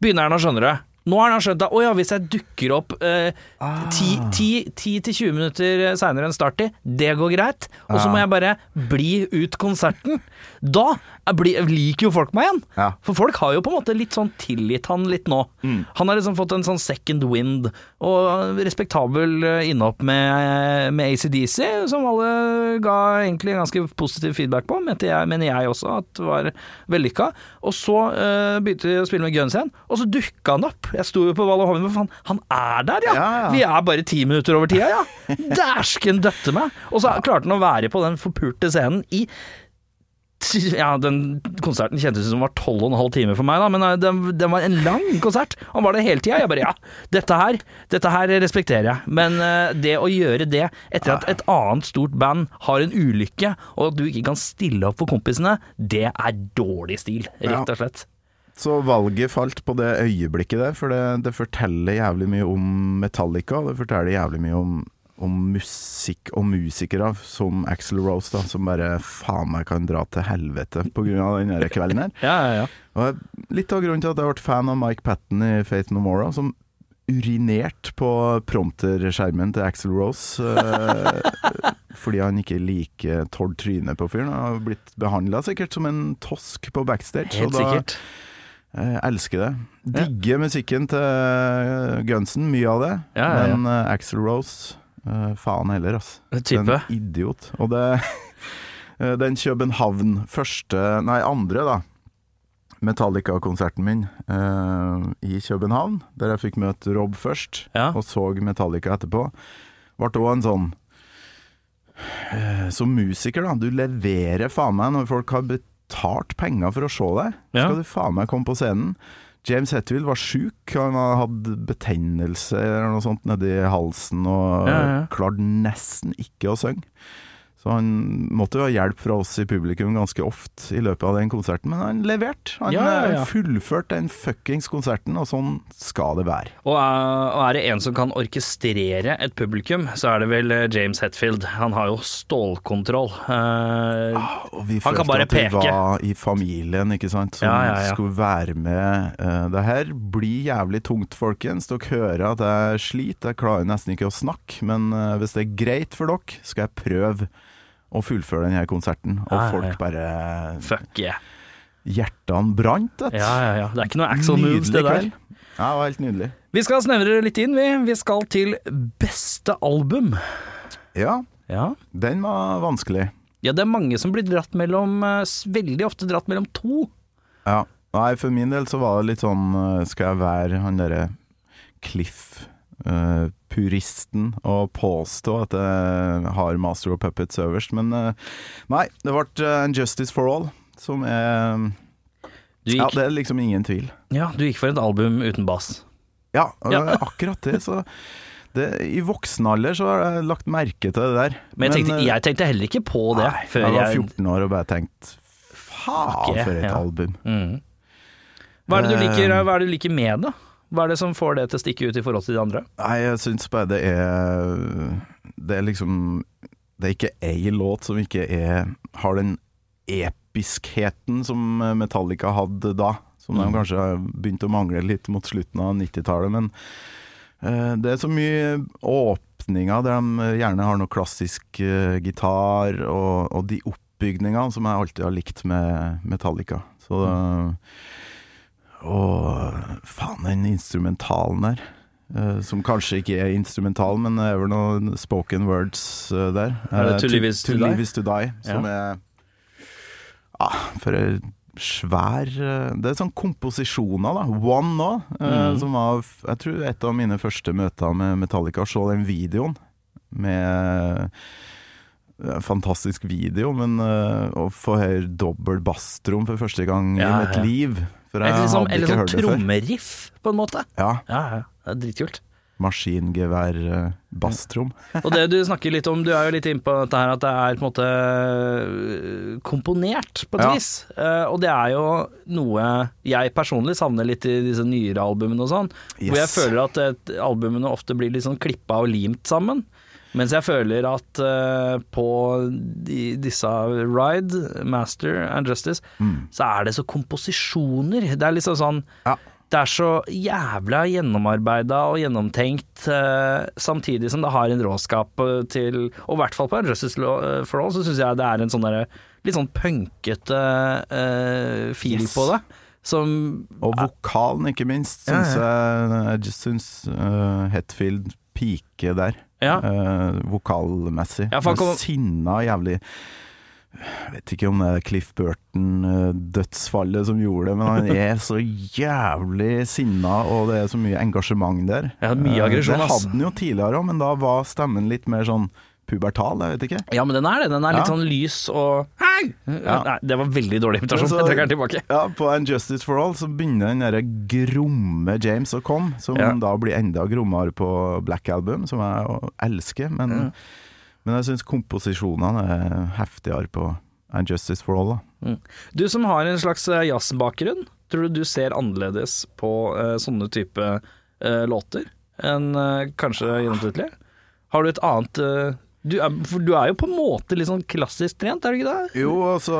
begynner han å skjønne det. Nå har han skjønt at å ja, hvis jeg dukker opp eh, Ah. 10-20 minutter seinere enn starttid, det går greit. Og så må jeg bare bli ut konserten. Da er- liker jo folk meg igjen. Ja. For folk har jo på en måte litt sånn tilgitt han litt nå. Mm. Han har liksom fått en sånn second wind, og respektabel eh, innhopp med, med ACDC, som alle ga egentlig ganske positiv feedback på, mente jeg, mener jeg også at var vellykka. Og så eh, begynte de å spille med Guns igjen, og så dukka han opp. Jeg sto jo på Valle Hovin, for faen, han er der, ja! Ja, ja. Vi er bare ti minutter over tida, ja! Dæsken døtte meg! Og så klarte han å være på den forpulte scenen i ja, den konserten kjentes ut som var tolv og en halv time for meg, da, men eh, den, den var en lang konsert. Han var det hele tida. Jeg bare ja, dette her, dette her respekterer jeg. Men uh, det å gjøre det etter at et annet stort band har en ulykke, og at du ikke kan stille opp for kompisene, det er dårlig stil, rett og slett. Så valget falt på det øyeblikket der, for det, det forteller jævlig mye om Metallica. og Det forteller jævlig mye om, om musikk og musikere som Axel Rose, da, som bare faen meg kan dra til helvete pga. denne kvelden her. Ja, ja, ja. Og litt av grunnen til at jeg ble fan av Mike Patten i Faith No More, som urinerte på prompterskjermen til Axel Rose eh, fordi han ikke liker Tord trynet på fyren. Han har blitt behandla sikkert som en tosk på backstage. Helt da, sikkert. Jeg elsker det. Digger musikken til eh, Gunsen, mye av det. Ja, ja, ja. Men uh, Axel Rose, eh, faen heller. Type. En idiot. Og det eh, Den København første Nei, andre, da. Metallica-konserten min uh, i København, der jeg fikk møte Rob først, Ja. og så Metallica etterpå, ble òg en sånn Som musiker, da. Du leverer faen meg når folk har betalt penger for å se deg. Ja. Skal du faen meg komme på scenen. James Hetfield var sjuk. Han hadde betennelse eller noe sånt nedi halsen og Ja, ja. klarte nesten ikke å synge. Så han måtte jo ha hjelp fra oss i publikum ganske ofte i løpet av den konserten, men han leverte. Han Ja, ja, ja. eh, fullførte den fuckings konserten, og sånn skal det være. Og er, og er det en som kan orkestrere et publikum, så er det vel eh, James Hetfield. Han har jo stålkontroll. Han kan bare Han kan følte at vi var i familien, ikke sant, som Ja, ja, ja. skulle være med. Eh, det her blir jævlig tungt, folkens. Dere hører at jeg sliter, jeg klarer nesten ikke å snakke. Men eh, hvis det er greit for dere, skal jeg prøve å fullføre denne konserten. Og Ja, folk bare fuck yeah. Hjertene brant, vet Ja, ja, ja. Det er ikke noe Axel moves, det der. kveld. Ja, det var helt nydelig. Vi skal snevre litt inn, vi. Vi skal til beste album. Ja, Ja. den var vanskelig. ja, det er mange som blir dratt mellom eh, Veldig ofte dratt mellom to. Ja. Nei, for min del så var det litt sånn eh, Skal jeg være han derre Cliff-puristen å påstå at jeg har Master of Puppets øverst, men eh, nei. Det ble eh, en Justice for All, som er Du Ja, det er liksom ingen tvil. ja, du gikk for et album uten bass. Ja, Ja. akkurat det. Så det, I voksen alder så har jeg lagt merke til det der. Men jeg tenkte, eh, jeg tenkte heller ikke på det nei, før jeg var 14 år og bare tenkt Faen, for et ja. album. Mm. Hva, er det du liker, hva er det du liker med det? Hva er det som får det til å stikke ut i forhold til de andre? Nei, jeg syns bare det er Det er liksom Det er ikke ei låt som ikke er har den episkheten som Metallica hadde da. Som Mm. de kanskje har begynt å mangle litt mot slutten av 90-tallet. Men uh, det er så mye åpninger der de gjerne har noe klassisk uh, gitar, og, og de oppbygningene som jeg alltid har likt med Metallica. Så Mm. Og faen, den instrumentalen der. Uh, som kanskje ikke er instrumental, men det er vel noen spoken words uh, der. Er det Eh, To Live Is To Die? Live Is To Die som er ah, For en svær Det er sånn komposisjoner, da. One nå, Mm. som var Jeg tror et av mine første møter med Metallica, å se den videoen med Fantastisk video, men å få høre dobbel basstrom for første gang Ja, i mitt ja. liv For Et jeg liksom, hadde ikke sånn hørt det før. trommeriff, på en måte. Ja. Ja, ja. Det er dritkult. Maskingevær, eh, basstrom. Og det du snakker litt om, du er jo litt inne på dette her at det er på en måte øh, komponert på et Ja. vis. Eh, og det er jo noe jeg personlig savner litt i disse nyere albumene og sånn. Hvor jeg Yes. føler at et, albumene ofte blir litt sånn klippa og limt sammen. Mens jeg føler at uh, på de, disse Ride, Master and Justice, Mm. så er det så komposisjoner. Det er liksom sånn Ja. det er så jævla gjennomarbeida og gjennomtenkt, uh, samtidig som det har en råskap eh, til Og i hvert fall på Justice for All, så syns jeg det er en sånn derre litt sånn punkete uh, fil Yes. på det. Som Og vokalen, ikke minst, Ja, ja. jeg Jeg syns uh, Hetfield piker der, Ja. eh, vokalmessig. Ja, kom- Sinna jævlig Jeg vet ikke om det er Cliff Burton-dødsfallet som gjorde det, men han er så jævlig sinna, og det er så mye engasjement der. Ja, mye aggresjon, aggresjon, Det hadde han jo tidligere òg, men da var stemmen litt mer sånn pubertal, jeg vet ikke. Ja, men den er det. Den er litt Ja. sånn lys og Hei! Ja. Nei, det var veldig dårlig invitasjon. Så- Jeg trekker den tilbake. Ja, på En Justice for All så begynner den derre gromme James å komme, som Ja. da blir enda grommere på Black Album, som jeg elsker. Men, Ja. men jeg syns komposisjonene er heftigere på En Justice for All. Da. Du som har en slags eh, jazzbakgrunn, tror du du ser annerledes på uh, sånne type uh, låter enn uh, kanskje gjennomsnittlig? Har du et annet du er, For du er jo på en måte litt sånn klassisk trent, er du ikke det? Jo, altså,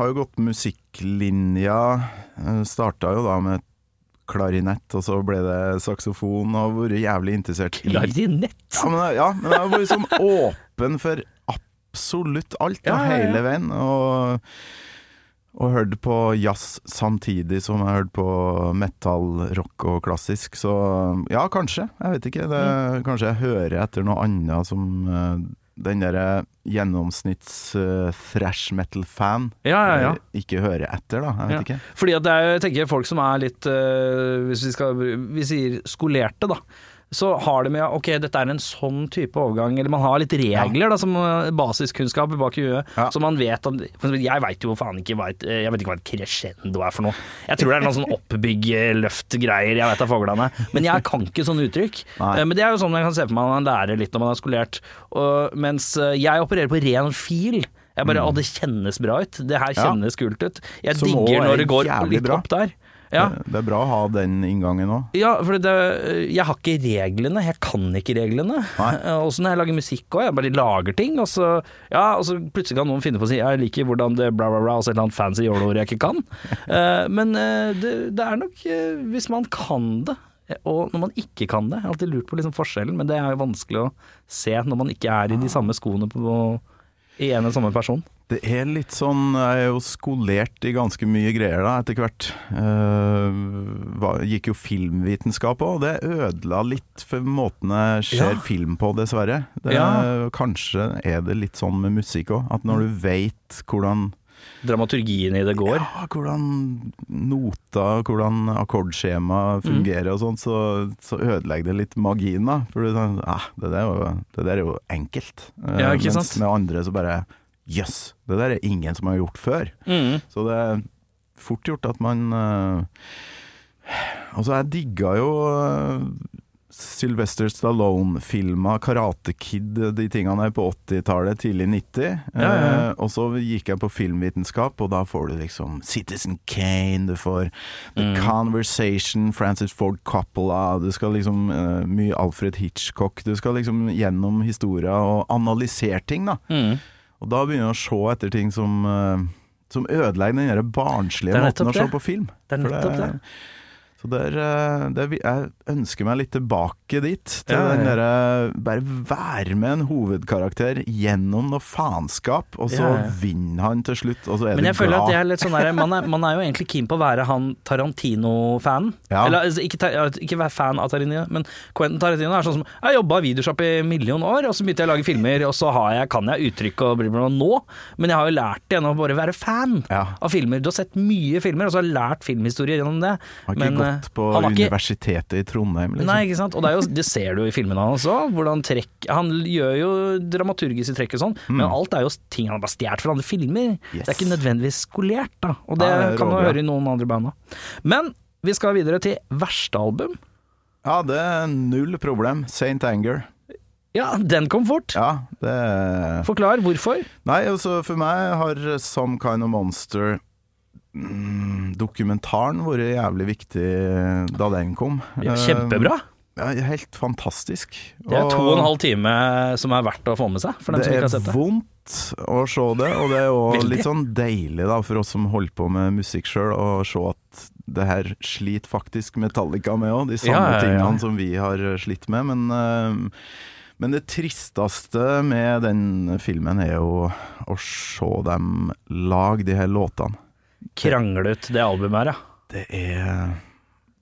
har jo gått musikklinja. Starta jo da med klarinett, og så ble det saksofon, og vært jævlig interessert i Klarinett? Ja, men, ja, men jeg har vært sånn åpen for absolutt alt, da, ja, ja. hele veien. Og, og hørte på jazz samtidig som jeg hørte på metal, rock og klassisk. Så ja, kanskje. Jeg vet ikke. Det. Kanskje jeg hører etter noe annet som uh, den derre gjennomsnitts eh, thrash metal-fan Ja, ja, ja. eh, ikke hører etter, da. Jeg vet ikke. Fordi at det er, jeg tenker folk som er litt uh, Hvis vi skal Vi sier skolerte, da. Så har det med Ok, dette er en sånn type overgang, eller man har litt regler da som øh, basiskunnskap bak i huet. Ja. Så man vet at For eksempel, jeg veit jo faen ikke hva et, øh, Jeg vet ikke hva et crescendo er for noe. Jeg tror det er noen sånn oppbygg-løft-greier, jeg vet da foglene. Men jeg kan ikke sånne uttrykk. Nei. Eh, Men det er jo sånn man kan se for meg man lærer litt når man er skolert. Og, mens jeg opererer på ren fil. Jeg bare, Å, det kjennes bra ut. Det her kjennes Ja. kult ut. Jeg Som digger er når det går litt bra. opp der. Ja, Det, det er bra å ha den inngangen òg. ja for det, jeg har ikke reglene. Jeg kan ikke reglene. Eh, Også når jeg lager musikk òg. Jeg bare lager ting, og så, ja, og så plutselig kan noen finne på å si jeg liker hvordan det bla, bla, bla, og så et eller annet fancy jåleord jeg ikke kan. Eh, Men eh, det, det er nok eh, hvis man kan det. Og når man ikke kan det. Jeg har alltid lurt på liksom forskjellen, men det er jo vanskelig å se når man ikke er i de samme skoene på, i en og samme person. Det er litt sånn Jeg er jo skolert i ganske mye greier da, etter hvert. Uh, gikk jo filmvitenskap òg, og det ødela litt for måten jeg ser Ja. film på, dessverre. Det, Ja. Kanskje er det litt sånn med musikk òg, at når du veit hvordan Dramaturgien i det går. ja, hvordan nota, hvordan akkordskjema fungerer og sånn, så, så ødelegger det litt magien, da. For du tenker ah, det, der er det der er jo enkelt. Eh, Ja, ikke mens sant? med andre så bare Jøss, det der er ingen som har gjort før. Mm. Så det er fort gjort at man uh, Altså, jeg digga jo uh, Sylvester Stallone-filma Karate Kid, de tingene der på 80-tallet, tidlig 90. Ja, ja, ja. Eh, og så gikk jeg på filmvitenskap, og da får du liksom Citizen Kane, du får The Mm. Conversation, Francis Ford Coppola, du skal liksom eh, Mye Alfred Hitchcock. Du skal liksom gjennom historia og analysere ting, da. Mm. Og da begynner jeg å se etter ting som eh, Som ødelegger den barnslige måten å se på film. Det er nettopp det. Så der, er, eh, det er, jeg ønsker meg litt tilbake dit. Til Ja, ja, den derre Bare være med en hovedkarakter gjennom noe faenskap, og så vinner han til slutt, og så er Men jeg føler glad. at det er litt sånn der, man, er, man er jo egentlig keen på å være han Tarantino-fanen. Eller altså, ikke, ikke være fan av Tarantino, men Quentin Tarantino er sånn som Jeg jobba i videoshop i million år, og så begynte jeg å lage filmer, og så har jeg, kan jeg uttrykk og bli bla nå, men jeg har jo lært det gjennom å bare være fan av filmer. Du har sett mye filmer, og så har jeg lært filmhistorie gjennom det. Har ikke men, eh, på han ikke- universitetet i Trondheim, liksom. Nei, ikke sant. Og det, jo, det ser du jo i filmene hans. Hvordan Han gjør jo dramaturgiske trekk og sånn, men alt er jo ting han har bare stjålet fra andre filmer. Mm. Yes. Det er ikke nødvendigvis skolert, da. Og det Ja, det kan man høre i noen andre band òg. Men vi skal videre til verste album. Ja, det er null problem. Saint Anger. Ja, den kom fort. Ja, det Forklar hvorfor. Nei, altså for meg har Some Kind of Monster mm, Dokumentaren vært jævlig viktig da den kom. Ja, Kjempebra. Eh, Ja, helt fantastisk. Det er to og en halv time som er verdt å få med seg, Det er det. vondt å se det, og det er jo litt sånn deilig da for oss som holder på med musikk sjøl, å se at det her sliter faktisk Metallica med òg, de samme ja. tingene som vi har slitt med. Men, eh, men det tristeste med den filmen er jo å se dem lage de her låtene. Krangle ut det albumet her, ja. Det er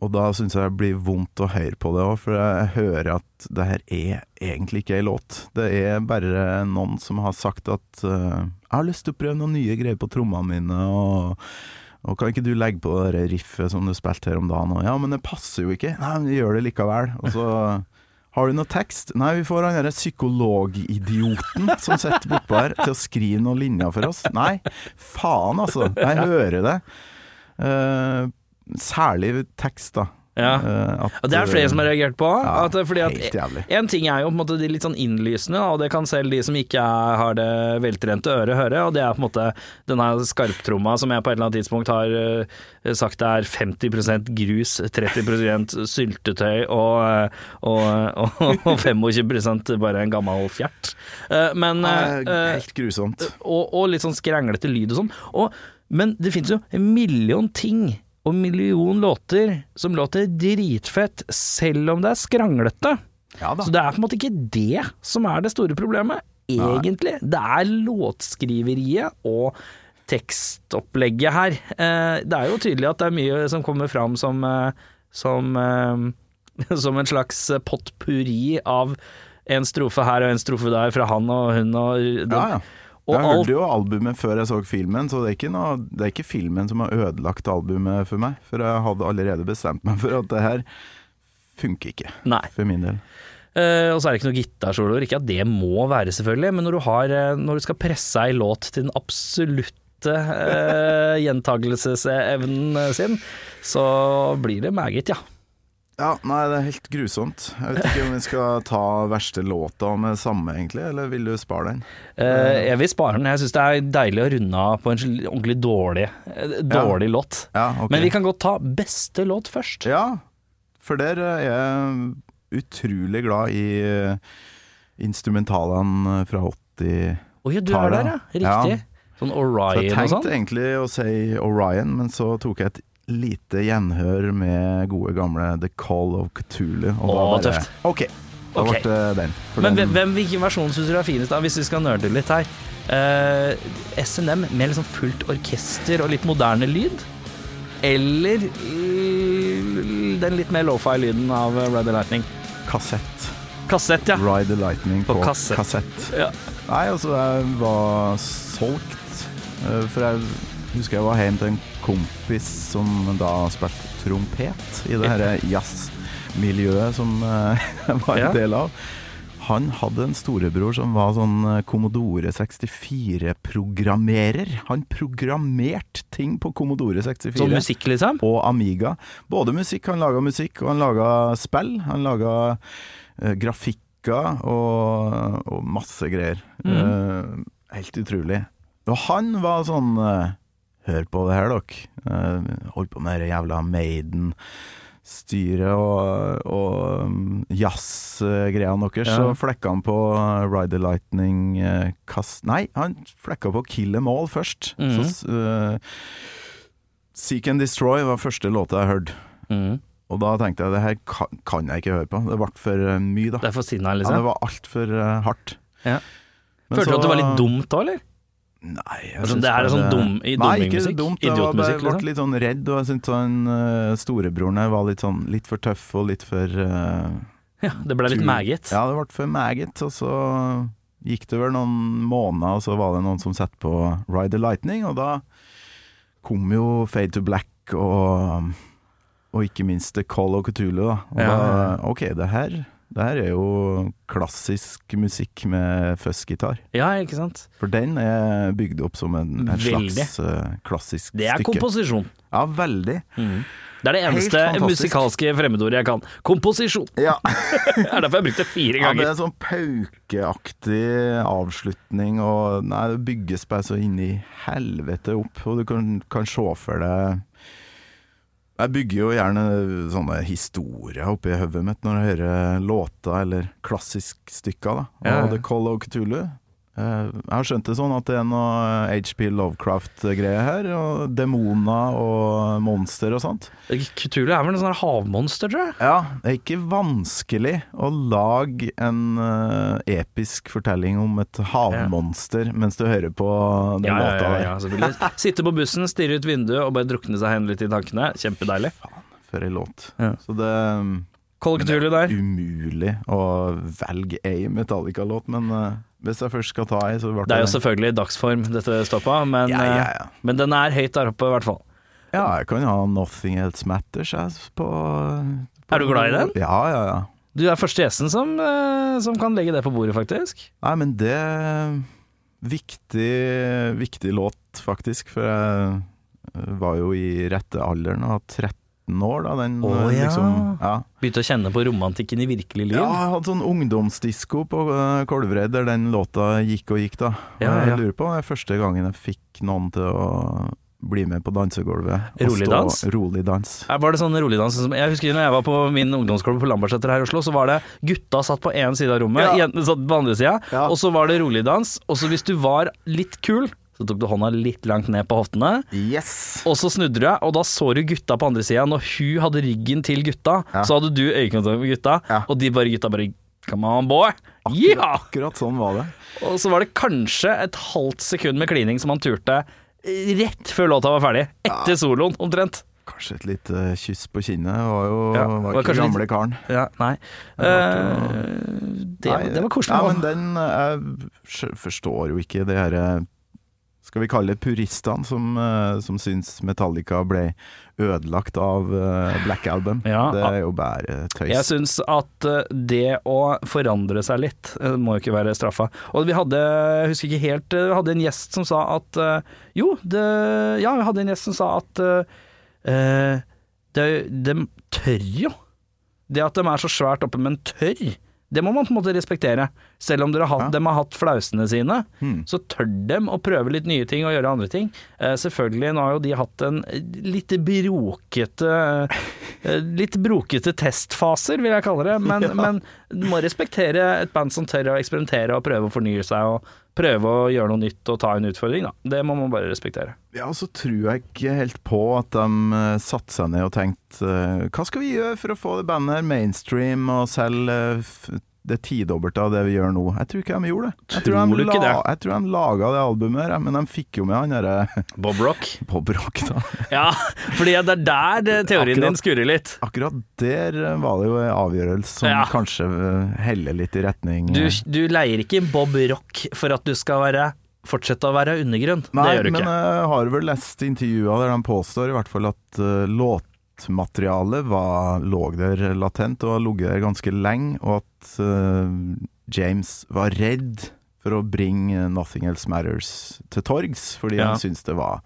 Og da syns jeg det blir vondt å høre på det òg, for jeg hører at det her er egentlig ikke ei låt. Det er bare noen som har sagt at uh, 'Jeg har lyst til å prøve noen nye greier på trommene mine', og, og 'kan ikke du legge på det riffet som du spilte her om dagen?' Og 'ja, men det passer jo ikke'. 'Nei, men gjør det likevel'. Og så har du noe tekst? Nei, vi får han derre psykologidioten som sitter bortpå her til å skrive noen linjer for oss. Nei, faen altså. Jeg hører det. Uh, særlig tekst, da. Ja. Eh, at, Og det er flere som har reagert på. Ja, at, fordi at helt jævlig. En ting er jo på en måte de litt sånn innlysende, og det kan selv de som ikke er, har det veltrente øret høre, og det er på en måte denne skarptromma som jeg på et eller annet tidspunkt har uh, sagt er 50 grus, 30 syltetøy og, eh, og, og, og 25 bare en gammel fjert. Uh, Men eh, helt grusomt. og, og litt sånn skranglete lyd og sånn. Men det finnes jo en million ting og million låter som låter dritfett, selv om det er skranglete. Ja. Så det er på en måte ikke det som er det store problemet. egentlig. Det er låtskriveriet og tekstopplegget her. Eh, det er jo tydelig at det er mye som kommer fram som, eh, som, eh, som en slags potpurri av en strofe her og en strofe der fra han og hun og den. Ja, ja. Jeg hørte jo albumet før jeg så filmen, så det er, ikke noe, det er ikke filmen som har ødelagt albumet for meg. For jeg hadde allerede bestemt meg for at det her funker ikke, Nei. for min del. Uh, og så er det ikke noe gitarsoloer. Ikke at det må være, selvfølgelig, men når du, har, eh, når du skal presse ei låt til den absolutte uh, gjentagelsesevnen sin, så blir det meget, ja. Ja, nei, det er helt grusomt. Jeg vet ikke om vi skal ta verste låta med samme, egentlig, eller vil du spare den? Uh, jeg vil spare den. Jeg syns det er deilig å runde av på en ordentlig dårlig, dårlig ja. låt. Ja, okay. Men vi kan godt ta beste låt først. Ja, for der er jeg utrolig glad i eh, instrumentalene fra 80-tallet. Å ja, du er der, ja. Riktig. Sånn Så jeg sånn. Jeg tenkte egentlig å si Orion, men så tok jeg et lite gjenhør med gode gamle The Call of Cthulhu. Og Åh, bare- tøft. Ok, da okay. ble det den. Men den hvem, hvilken versjon syns du er finest, da, hvis vi skal nerde litt her? Uh, SNM med liksom fullt orkester og litt moderne lyd? Eller den litt mer lofi-lyden av Ride the Lightning? kassett. Kassett, ja. Ride the Lightning På på, kassett. kassett. ja. Nei, altså, jeg var solgt. eh, For jeg husker jeg var hjemme til en kompis som da spilte trompet i det her jazzmiljøet som eh, jeg var en del av. Han hadde en storebror som var sånn eh, Commodore 64-programmerer. Han programmerte ting på Commodore 64 Sånn musikk, liksom? og Amiga. Både musikk, han laga musikk, og han laga spill. Han laga uh, grafikker og, og masse greier. Eh, helt utrolig. Og han var sånn eh, Hør på det her, dere. Hold på med det jævla Maiden-styret og, og um, jazzgreiene deres. Ja. Så flekka han på uh, Ride the Lightning uh, kast... Nei, han flekka på Kill Em All først. Mhm. Så uh, Seek and Destroy var første låta jeg hørte. Mm. Og da tenkte jeg det her kan, kan jeg ikke høre på. Det ble for uh, mye, da. Det for sinna, Ja, det liksom? var altfor uh, hardt. Ja. Følte du at det var litt dumt da, eller? Nei, jeg Altså, det er bare sånn dum- dummingmusikk? dumt. Jeg Idiotmusikk, ble liksom? litt sånn redd, og jeg syntes sånn, uh, storebroren her var litt sånn litt for tøff og litt for uh, Ja, det ble litt maggot? Ja, det ble for maggot. Og så gikk det vel noen måneder, og så var det noen som satte på Ride the Lightning, og da kom jo Fade to Black og og ikke minst The Call of Cthulhu, da. Og Ja, da. OK, det her, det her er jo klassisk musikk med fuzzgitar. Ja, ikke sant? For den er bygd opp som en, en slags uh, klassisk Det er stykke. komposisjon. Ja, veldig. Det er det eneste musikalske fremmedordet jeg kan. Komposisjon! Ja. Det er derfor jeg brukte det fire ja, det er er sånn paukeaktig avslutning, og nei, det bygges bare så inn i helvete opp, og du kan, kan se for deg Jeg bygger jo gjerne sånne historier oppi hodet mitt når jeg hører låter eller klassisk stykker, da. Ja, ja. The Call of Cthulhu. Eh, Jeg har skjønt det sånn at det er noe HP Lovecraft-greier her, og demoner og monster og sånt. Kutulu er vel en sånn havmonster, tror jeg. Ja, det er ikke vanskelig å lage en uh, episk fortelling om et havmonster mens du hører på den Ja, ja, låta ja, der. ja, selvfølgelig. Sitte på bussen, stirre ut vinduet og bare drukne seg hen litt i tankene. Kjempedeilig. Faen, For ei låt. Ja. Så det Cthulhu der. umulig å velge ei Metallica-låt, men eh, hvis jeg først skal ta ei, så ble Det er jo selvfølgelig dagsform dette stoppa, men, Ja, ja, eh, ja. men den er høyt der oppe, i hvert fall. Ja, jeg kan ha 'Nothing Else Matters' på, på Er du glad i den? Ja, ja, ja. Du er første gjesten som, eh, som kan legge det på bordet, faktisk. Nei, men det er viktig, viktig låt, faktisk. For jeg eh, var jo i rette alderen og var 13 år da den eh, ja. liksom Ja. Begynte å kjenne på romantikken i virkelig liv. ja, jeg hadde sånn ungdomsdisko på uh, Kolvereid der den låta gikk og gikk, da. Og Ja, ja. Jeg lurer på om det er første gangen jeg fikk noen til å bli med på dansegulvet. Rolig stå- dans? Rolig dans. Var det sånn roligdans som Jeg husker når jeg var på min ungdomsklubb på Lambertseter her i Oslo, så var det gutta satt på én side av rommet, Ja. jentene satt på andre sida, Ja. og så var det rolig dans. Og så hvis du var litt kul, så tok du hånda litt langt ned på hoftene. Yes! Og så snudde du deg, og da så du gutta på andre sida. Når hun hadde ryggen til gutta, Ja. så hadde du øyekontakt med gutta, Ja. og de bare gutta bare Come on, boy! Ja! Akkurat sånn var det. Og så var det kanskje et halvt sekund med klining som han turte rett før låta var ferdig. Etter soloen, omtrent. Kanskje et lite kyss på kinnet. Var jo Ja, var var ikke kanskje litt- karen. Ja, nei. Eh, det, Nei, det var koselig. Ja, men den Jeg skj- forstår jo ikke det herre Skal vi kalle det puristene som, eh, som syns Metallica ble ødelagt av eh, Black Album. Ja, det er jo bare tøys. Jeg syns at eh, det å forandre seg litt må jo ikke være straffa. Og vi hadde, jeg husker ikke helt, vi hadde en gjest som sa at Jo, det, ja, vi hadde en gjest som sa at uh, det, de tør jo. Det at de er så svært oppe, men tør. Det må man på en måte respektere. Selv om dere har, Ja. de har hatt flausene sine, mm. så tør de å prøve litt nye ting og gjøre andre ting. Eh, selvfølgelig, nå har jo de hatt en litt brokete eh, Litt brokete testfaser, vil jeg kalle det. Men, men du må respektere et band som tør å eksperimentere og prøve å fornye seg og prøve å gjøre noe nytt og ta en utfordring. Da. Det må man bare respektere. Ja, og så tror jeg ikke helt på at de uh, satte seg ned og tenkte eh, Hva skal vi gjøre for å få det bandet her mainstream og selge eh, det tidobbelte av det vi gjør nå? Jeg tror ikke de gjorde det. Jeg tror, Tror de, la, det? jeg tror de laga det albumet her, men de fikk jo med han derre Bob Rock. Bob Rock, da. Ja, fordi det er der det- teorien Akkurat. din skurrer litt. Akkurat der eh, var det jo en avgjørelse som Ja. kanskje eh, heller litt i retning Du, eh, du leier ikke Bob Rock for at du skal være fortsette å være undergrunn. Nei, det gjør du men jeg har vel lest intervjuer der de påstår i hvert fall at uh, låtmaterialet var, lå der latent og har ligget der ganske lenge, og at uh, James var redd for å bringe Nothing Else Matters til torgs, fordi Ja. han syntes det var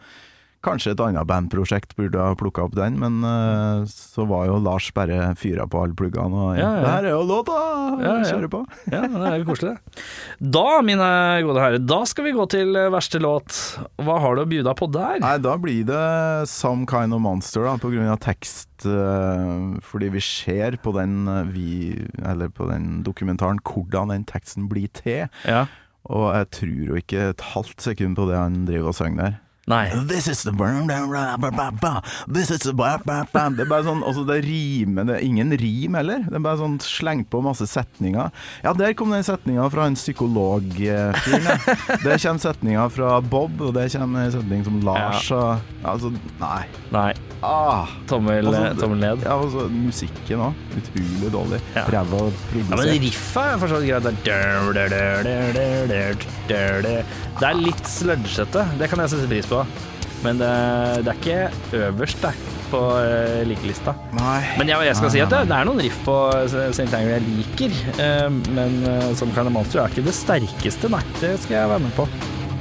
Kanskje et annet bandprosjekt burde ha plukka opp den, men uh, så var jo Lars bare fyra på alle pluggene og Ja, ja. Det her er jo låta! Ja, ja. Kjøre på. Ja, det er jo koselig, det. Da, mine gode herrer, da skal vi gå til eh, verste låt. Hva har du å bjuda på der? Nei, da blir det Some Kind of Monster, da, på grunn av tekst. Uh, fordi vi ser på den, vi, eller på den dokumentaren hvordan den teksten blir til. Ja. Og jeg tror jo ikke et halvt sekund på det han driver og synger der. Nei. This is the This is the Det er bare sånn Altså, det rimer Det er ingen rim heller. Det er bare sånn slengt på masse setninger. Ja, der kom den setninga fra en psykologfyren. Der kommer setninga fra Bob, og der kommer en setning som Lars og Altså, nei. Nei. Ah. Tommel, Altså, eh, tommel ned. Ja, og så musikken òg. Utrolig dårlig. Ja. Ræva Ja, men produsert. riffet er fortsatt greit. Det er litt sludgete, det kan jeg sette pris på. Men det, det er ikke øverst det, på uh, likelista. Nei. Men jeg, jeg skal si at det, det er noen riff på St. Anger jeg liker, Uh, men uh, som Kind of Monster er ikke det sterkeste, nei. Det skal jeg være med på.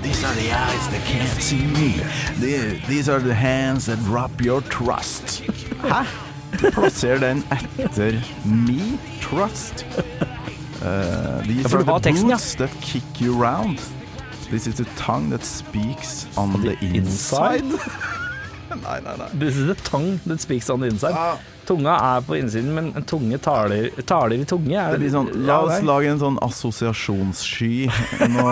These are the eyes that can't see me. These are the hands that drop your trust. Hæ? Plasser den etter me trust. Uh, these Ja, are du the teksten, ja. that kick you round. This is the tongue that speaks on the, inside? nei, nei, nei. This is the tongue that speaks on the inside. Ah, Tunga er på innsiden, men en tunge taler, taler i tunge. Er, det blir sånn, la oss ja, lage en sånn assosiasjonssky. Nå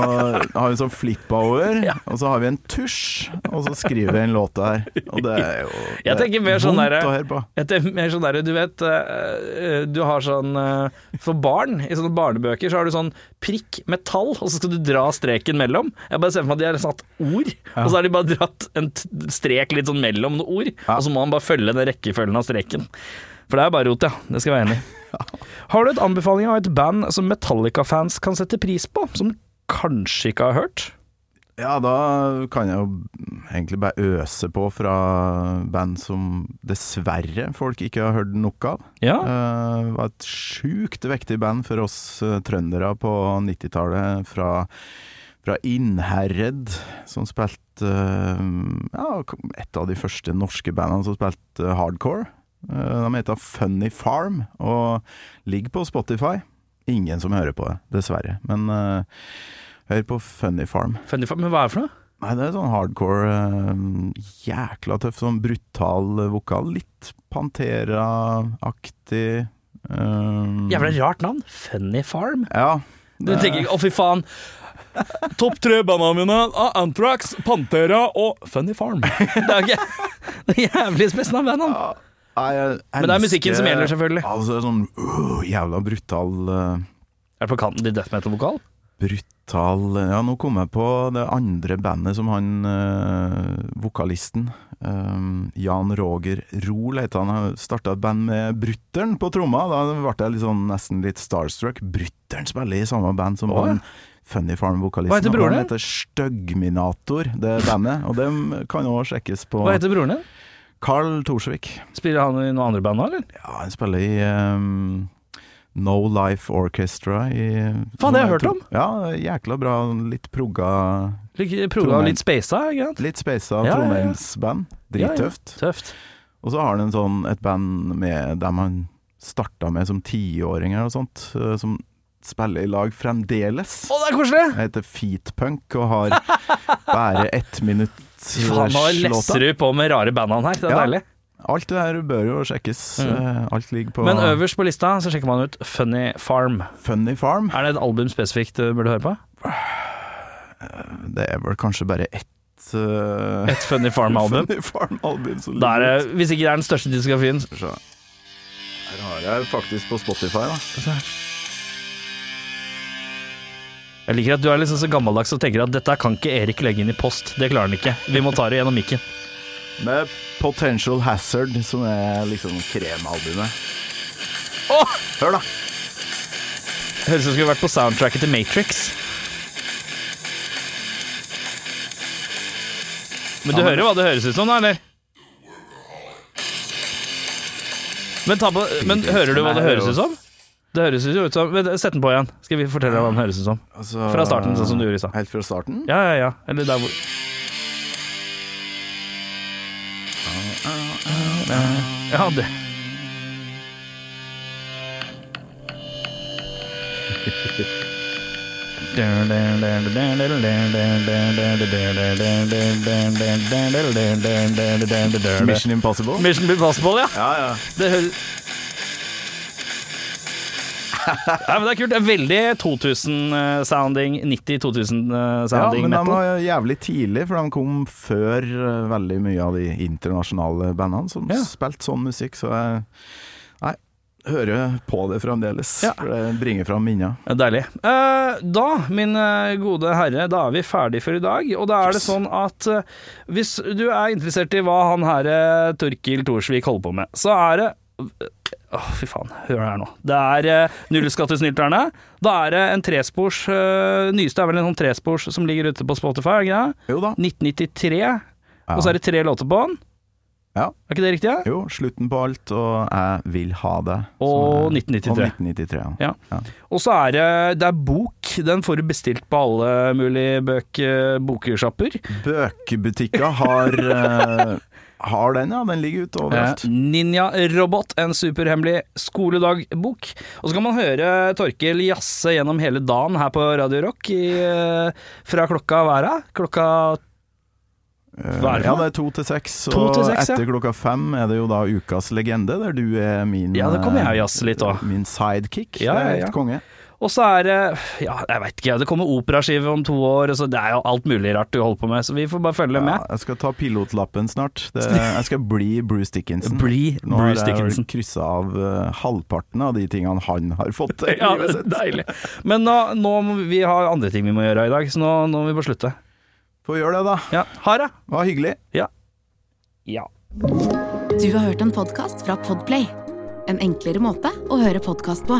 har vi sånn flip-over, Ja. og så har vi en tusj, og så skriver vi en låt der. Og det er jo det Jeg tenker mer er sånn derre- å høre på. Jeg tenker mer sånn der, du vet eh, Du har sånn eh, For barn, i sånne barnebøker, så har du sånn prikk med tall, og så skal du dra streken mellom. Jeg bare ser for meg at de har satt ord, og så har de bare dratt en strek litt sånn mellom noen ord, Ja. og så må man bare følge den rekkefølgen av streken. For det er bare rot, ja. Det skal jeg være enig i. Har du et anbefaling av et band som Metallica-fans kan sette pris på, som kanskje ikke har hørt? Ja, da kan jeg jo egentlig bare øse på fra band som dessverre folk ikke har hørt nok av. Ja. Det var et sjukt viktig band for oss eh, trøndere på 90-tallet, fra, fra Innherred, som spilte eh, ja, et av de første norske bandene som spilte hardcore. Eh, De heter Funny Farm, og ligger på Spotify. Ingen som hører på det, dessverre. Men uh, hør på Funny Farm. Funny Farm, men hva er det for noe? Nei, det er sånn hardcore, uh, jækla tøff, sånn brutal vokal. Litt Pantera-aktig. Um, Jævla rart navn. Funny Farm. Ja. Du tenker ikke 'å, fy faen'. Topp tre bandene mine av Anthrax, Pantera og Funny Farm. Det er ikke Det jævlig spesielt navn. Men det er musikken som gjelder, selvfølgelig. Altså, sånn uh, jævla brutal uh, Er det på kanten til death metal-vokal? Brutal Ja, nå kom jeg på det andre bandet som han uh, vokalisten um, Jan Roger Rol heter han. Starta et band med Brutter'n på tromma. Da ble jeg litt sånn, nesten litt starstruck. Brutter'n spiller i samme band som han Funny Farm-vokalisten. Hva heter broren Han heter Støggminator, det bandet. Og det kan òg sjekkes på Hva heter broren din? Carl Thorsvik. Spiller han i noen andre band nå, eller? Ja, han spiller i um, No Life Orchestra i Faen, det har jeg hørt om. Ja, jækla bra. Litt progga Litt- Prøvde Trondheim. litt spasa, ikke sant? Litt speisa Ja, ja, ja. Drittøft. Tøft. Og så har han en sånn, et band med dem han starta med som tiåringer og sånt, eh, som spiller i lag fremdeles. Å, det er koselig! Det heter Feetpunk og har bare ett minutt Faen, nå lesser du på med rare bandene her. Det er Ja. deilig. Alt det her bør jo sjekkes. Mm. Eh, Alt ligger på Men øverst på lista så sjekker man ut Funny Farm. Funny Farm. Er det et album spesifikt du burde høre på? Det er vel kanskje bare ett uh... Et Funny Farm-album? Det, hvis ikke det er den største diskografien. Her har jeg faktisk på Spotify, da. Jeg liker at du er liksom så gammeldags og tenker at dette kan ikke Erik legge inn i post. Det klarer han ikke. Vi må ta det gjennom mikken. Med Potential Hazard, som er liksom kremalbumet. Oh! Hør, da. Høres ut som skulle vært på soundtracket til Matrix. Men du Ja, men- hører hva det høres ut som, da, eller? Men, ta på, men hører du hva det høres ut som? Det høres jo ut som Sett den på igjen. Skal vi fortelle deg hva den høres ut som? Altså, Fra starten, sånn som du gjorde i stad. Helt fra starten? Ja, ja, ja. Eller der hvor Ja, det Mission Impossible? Mission Impossible, ja. Ja, ja. Det høres Nei, men Det er kult. Det er veldig 2000-sounding, 90-2000-sounding ja, men de metal. var jævlig tidlig, for de kom før eh, veldig mye av de internasjonale bandene som Ja. spilte sånn musikk, så jeg Nei, hører på det fremdeles. Ja. For det bringer fram minner. Ja, Deilig. Eh, da, min eh, gode herre, da er vi ferdig for i dag. Og da er det sånn at hvis du er interessert i hva han herre Torkil Thorsvik holder på med, så er det Åh, fy faen. Hør her nå. Det er uh, Nullskattesnylterne. Da er det en trespors uh, Nyeste er vel en sånn trespors som ligger ute på Spotify, er det ikke det? Jo da. 1993. Ja. Og så er det tre låter på den. Ja. Er ikke det riktig? Ja? Jo, slutten på alt, og jeg vil ha det. Og er- 1993. Og 1993, ja. Ja. Og så er det, det er bok. Den får du bestilt på alle mulige bøk, boksjapper. Bøkebutikker har, eh, har den, ja. Den ligger ute overalt. Eh, Ninja Robot, en superhemmelig skoledagbok. Og så kan man høre Torkil jazze gjennom hele dagen her på Radio Rock i, eh, fra klokka hva er det? Klokka Eh, Hva er det ja, det er to til seks, og til seks, ja. etter klokka fem er det jo da ukas legende, der du er min Ja, det kommer jeg å jazze litt òg. Min sidekick. Ja, det er helt konge. Og så er det Ja, jeg veit ikke, det kommer operaskive om to år, og så det er jo alt mulig rart du holder på med, så vi får bare følge Ja, med. jeg skal ta pilotlappen snart. Det, jeg skal bli Bruce Dickinson. Bli Nå Bruce har jeg Dickinson. kryssa av uh, halvparten av de tingene han har fått til Ja, det er deilig. Men nå, nå må vi ha andre ting vi må gjøre i dag, så nå, nå må vi bare slutte. Får gjøre det, da. Ja, ha det! Det var hyggelig. Ja. Du har hørt en podkast fra Podplay. En enklere måte å høre podkast på.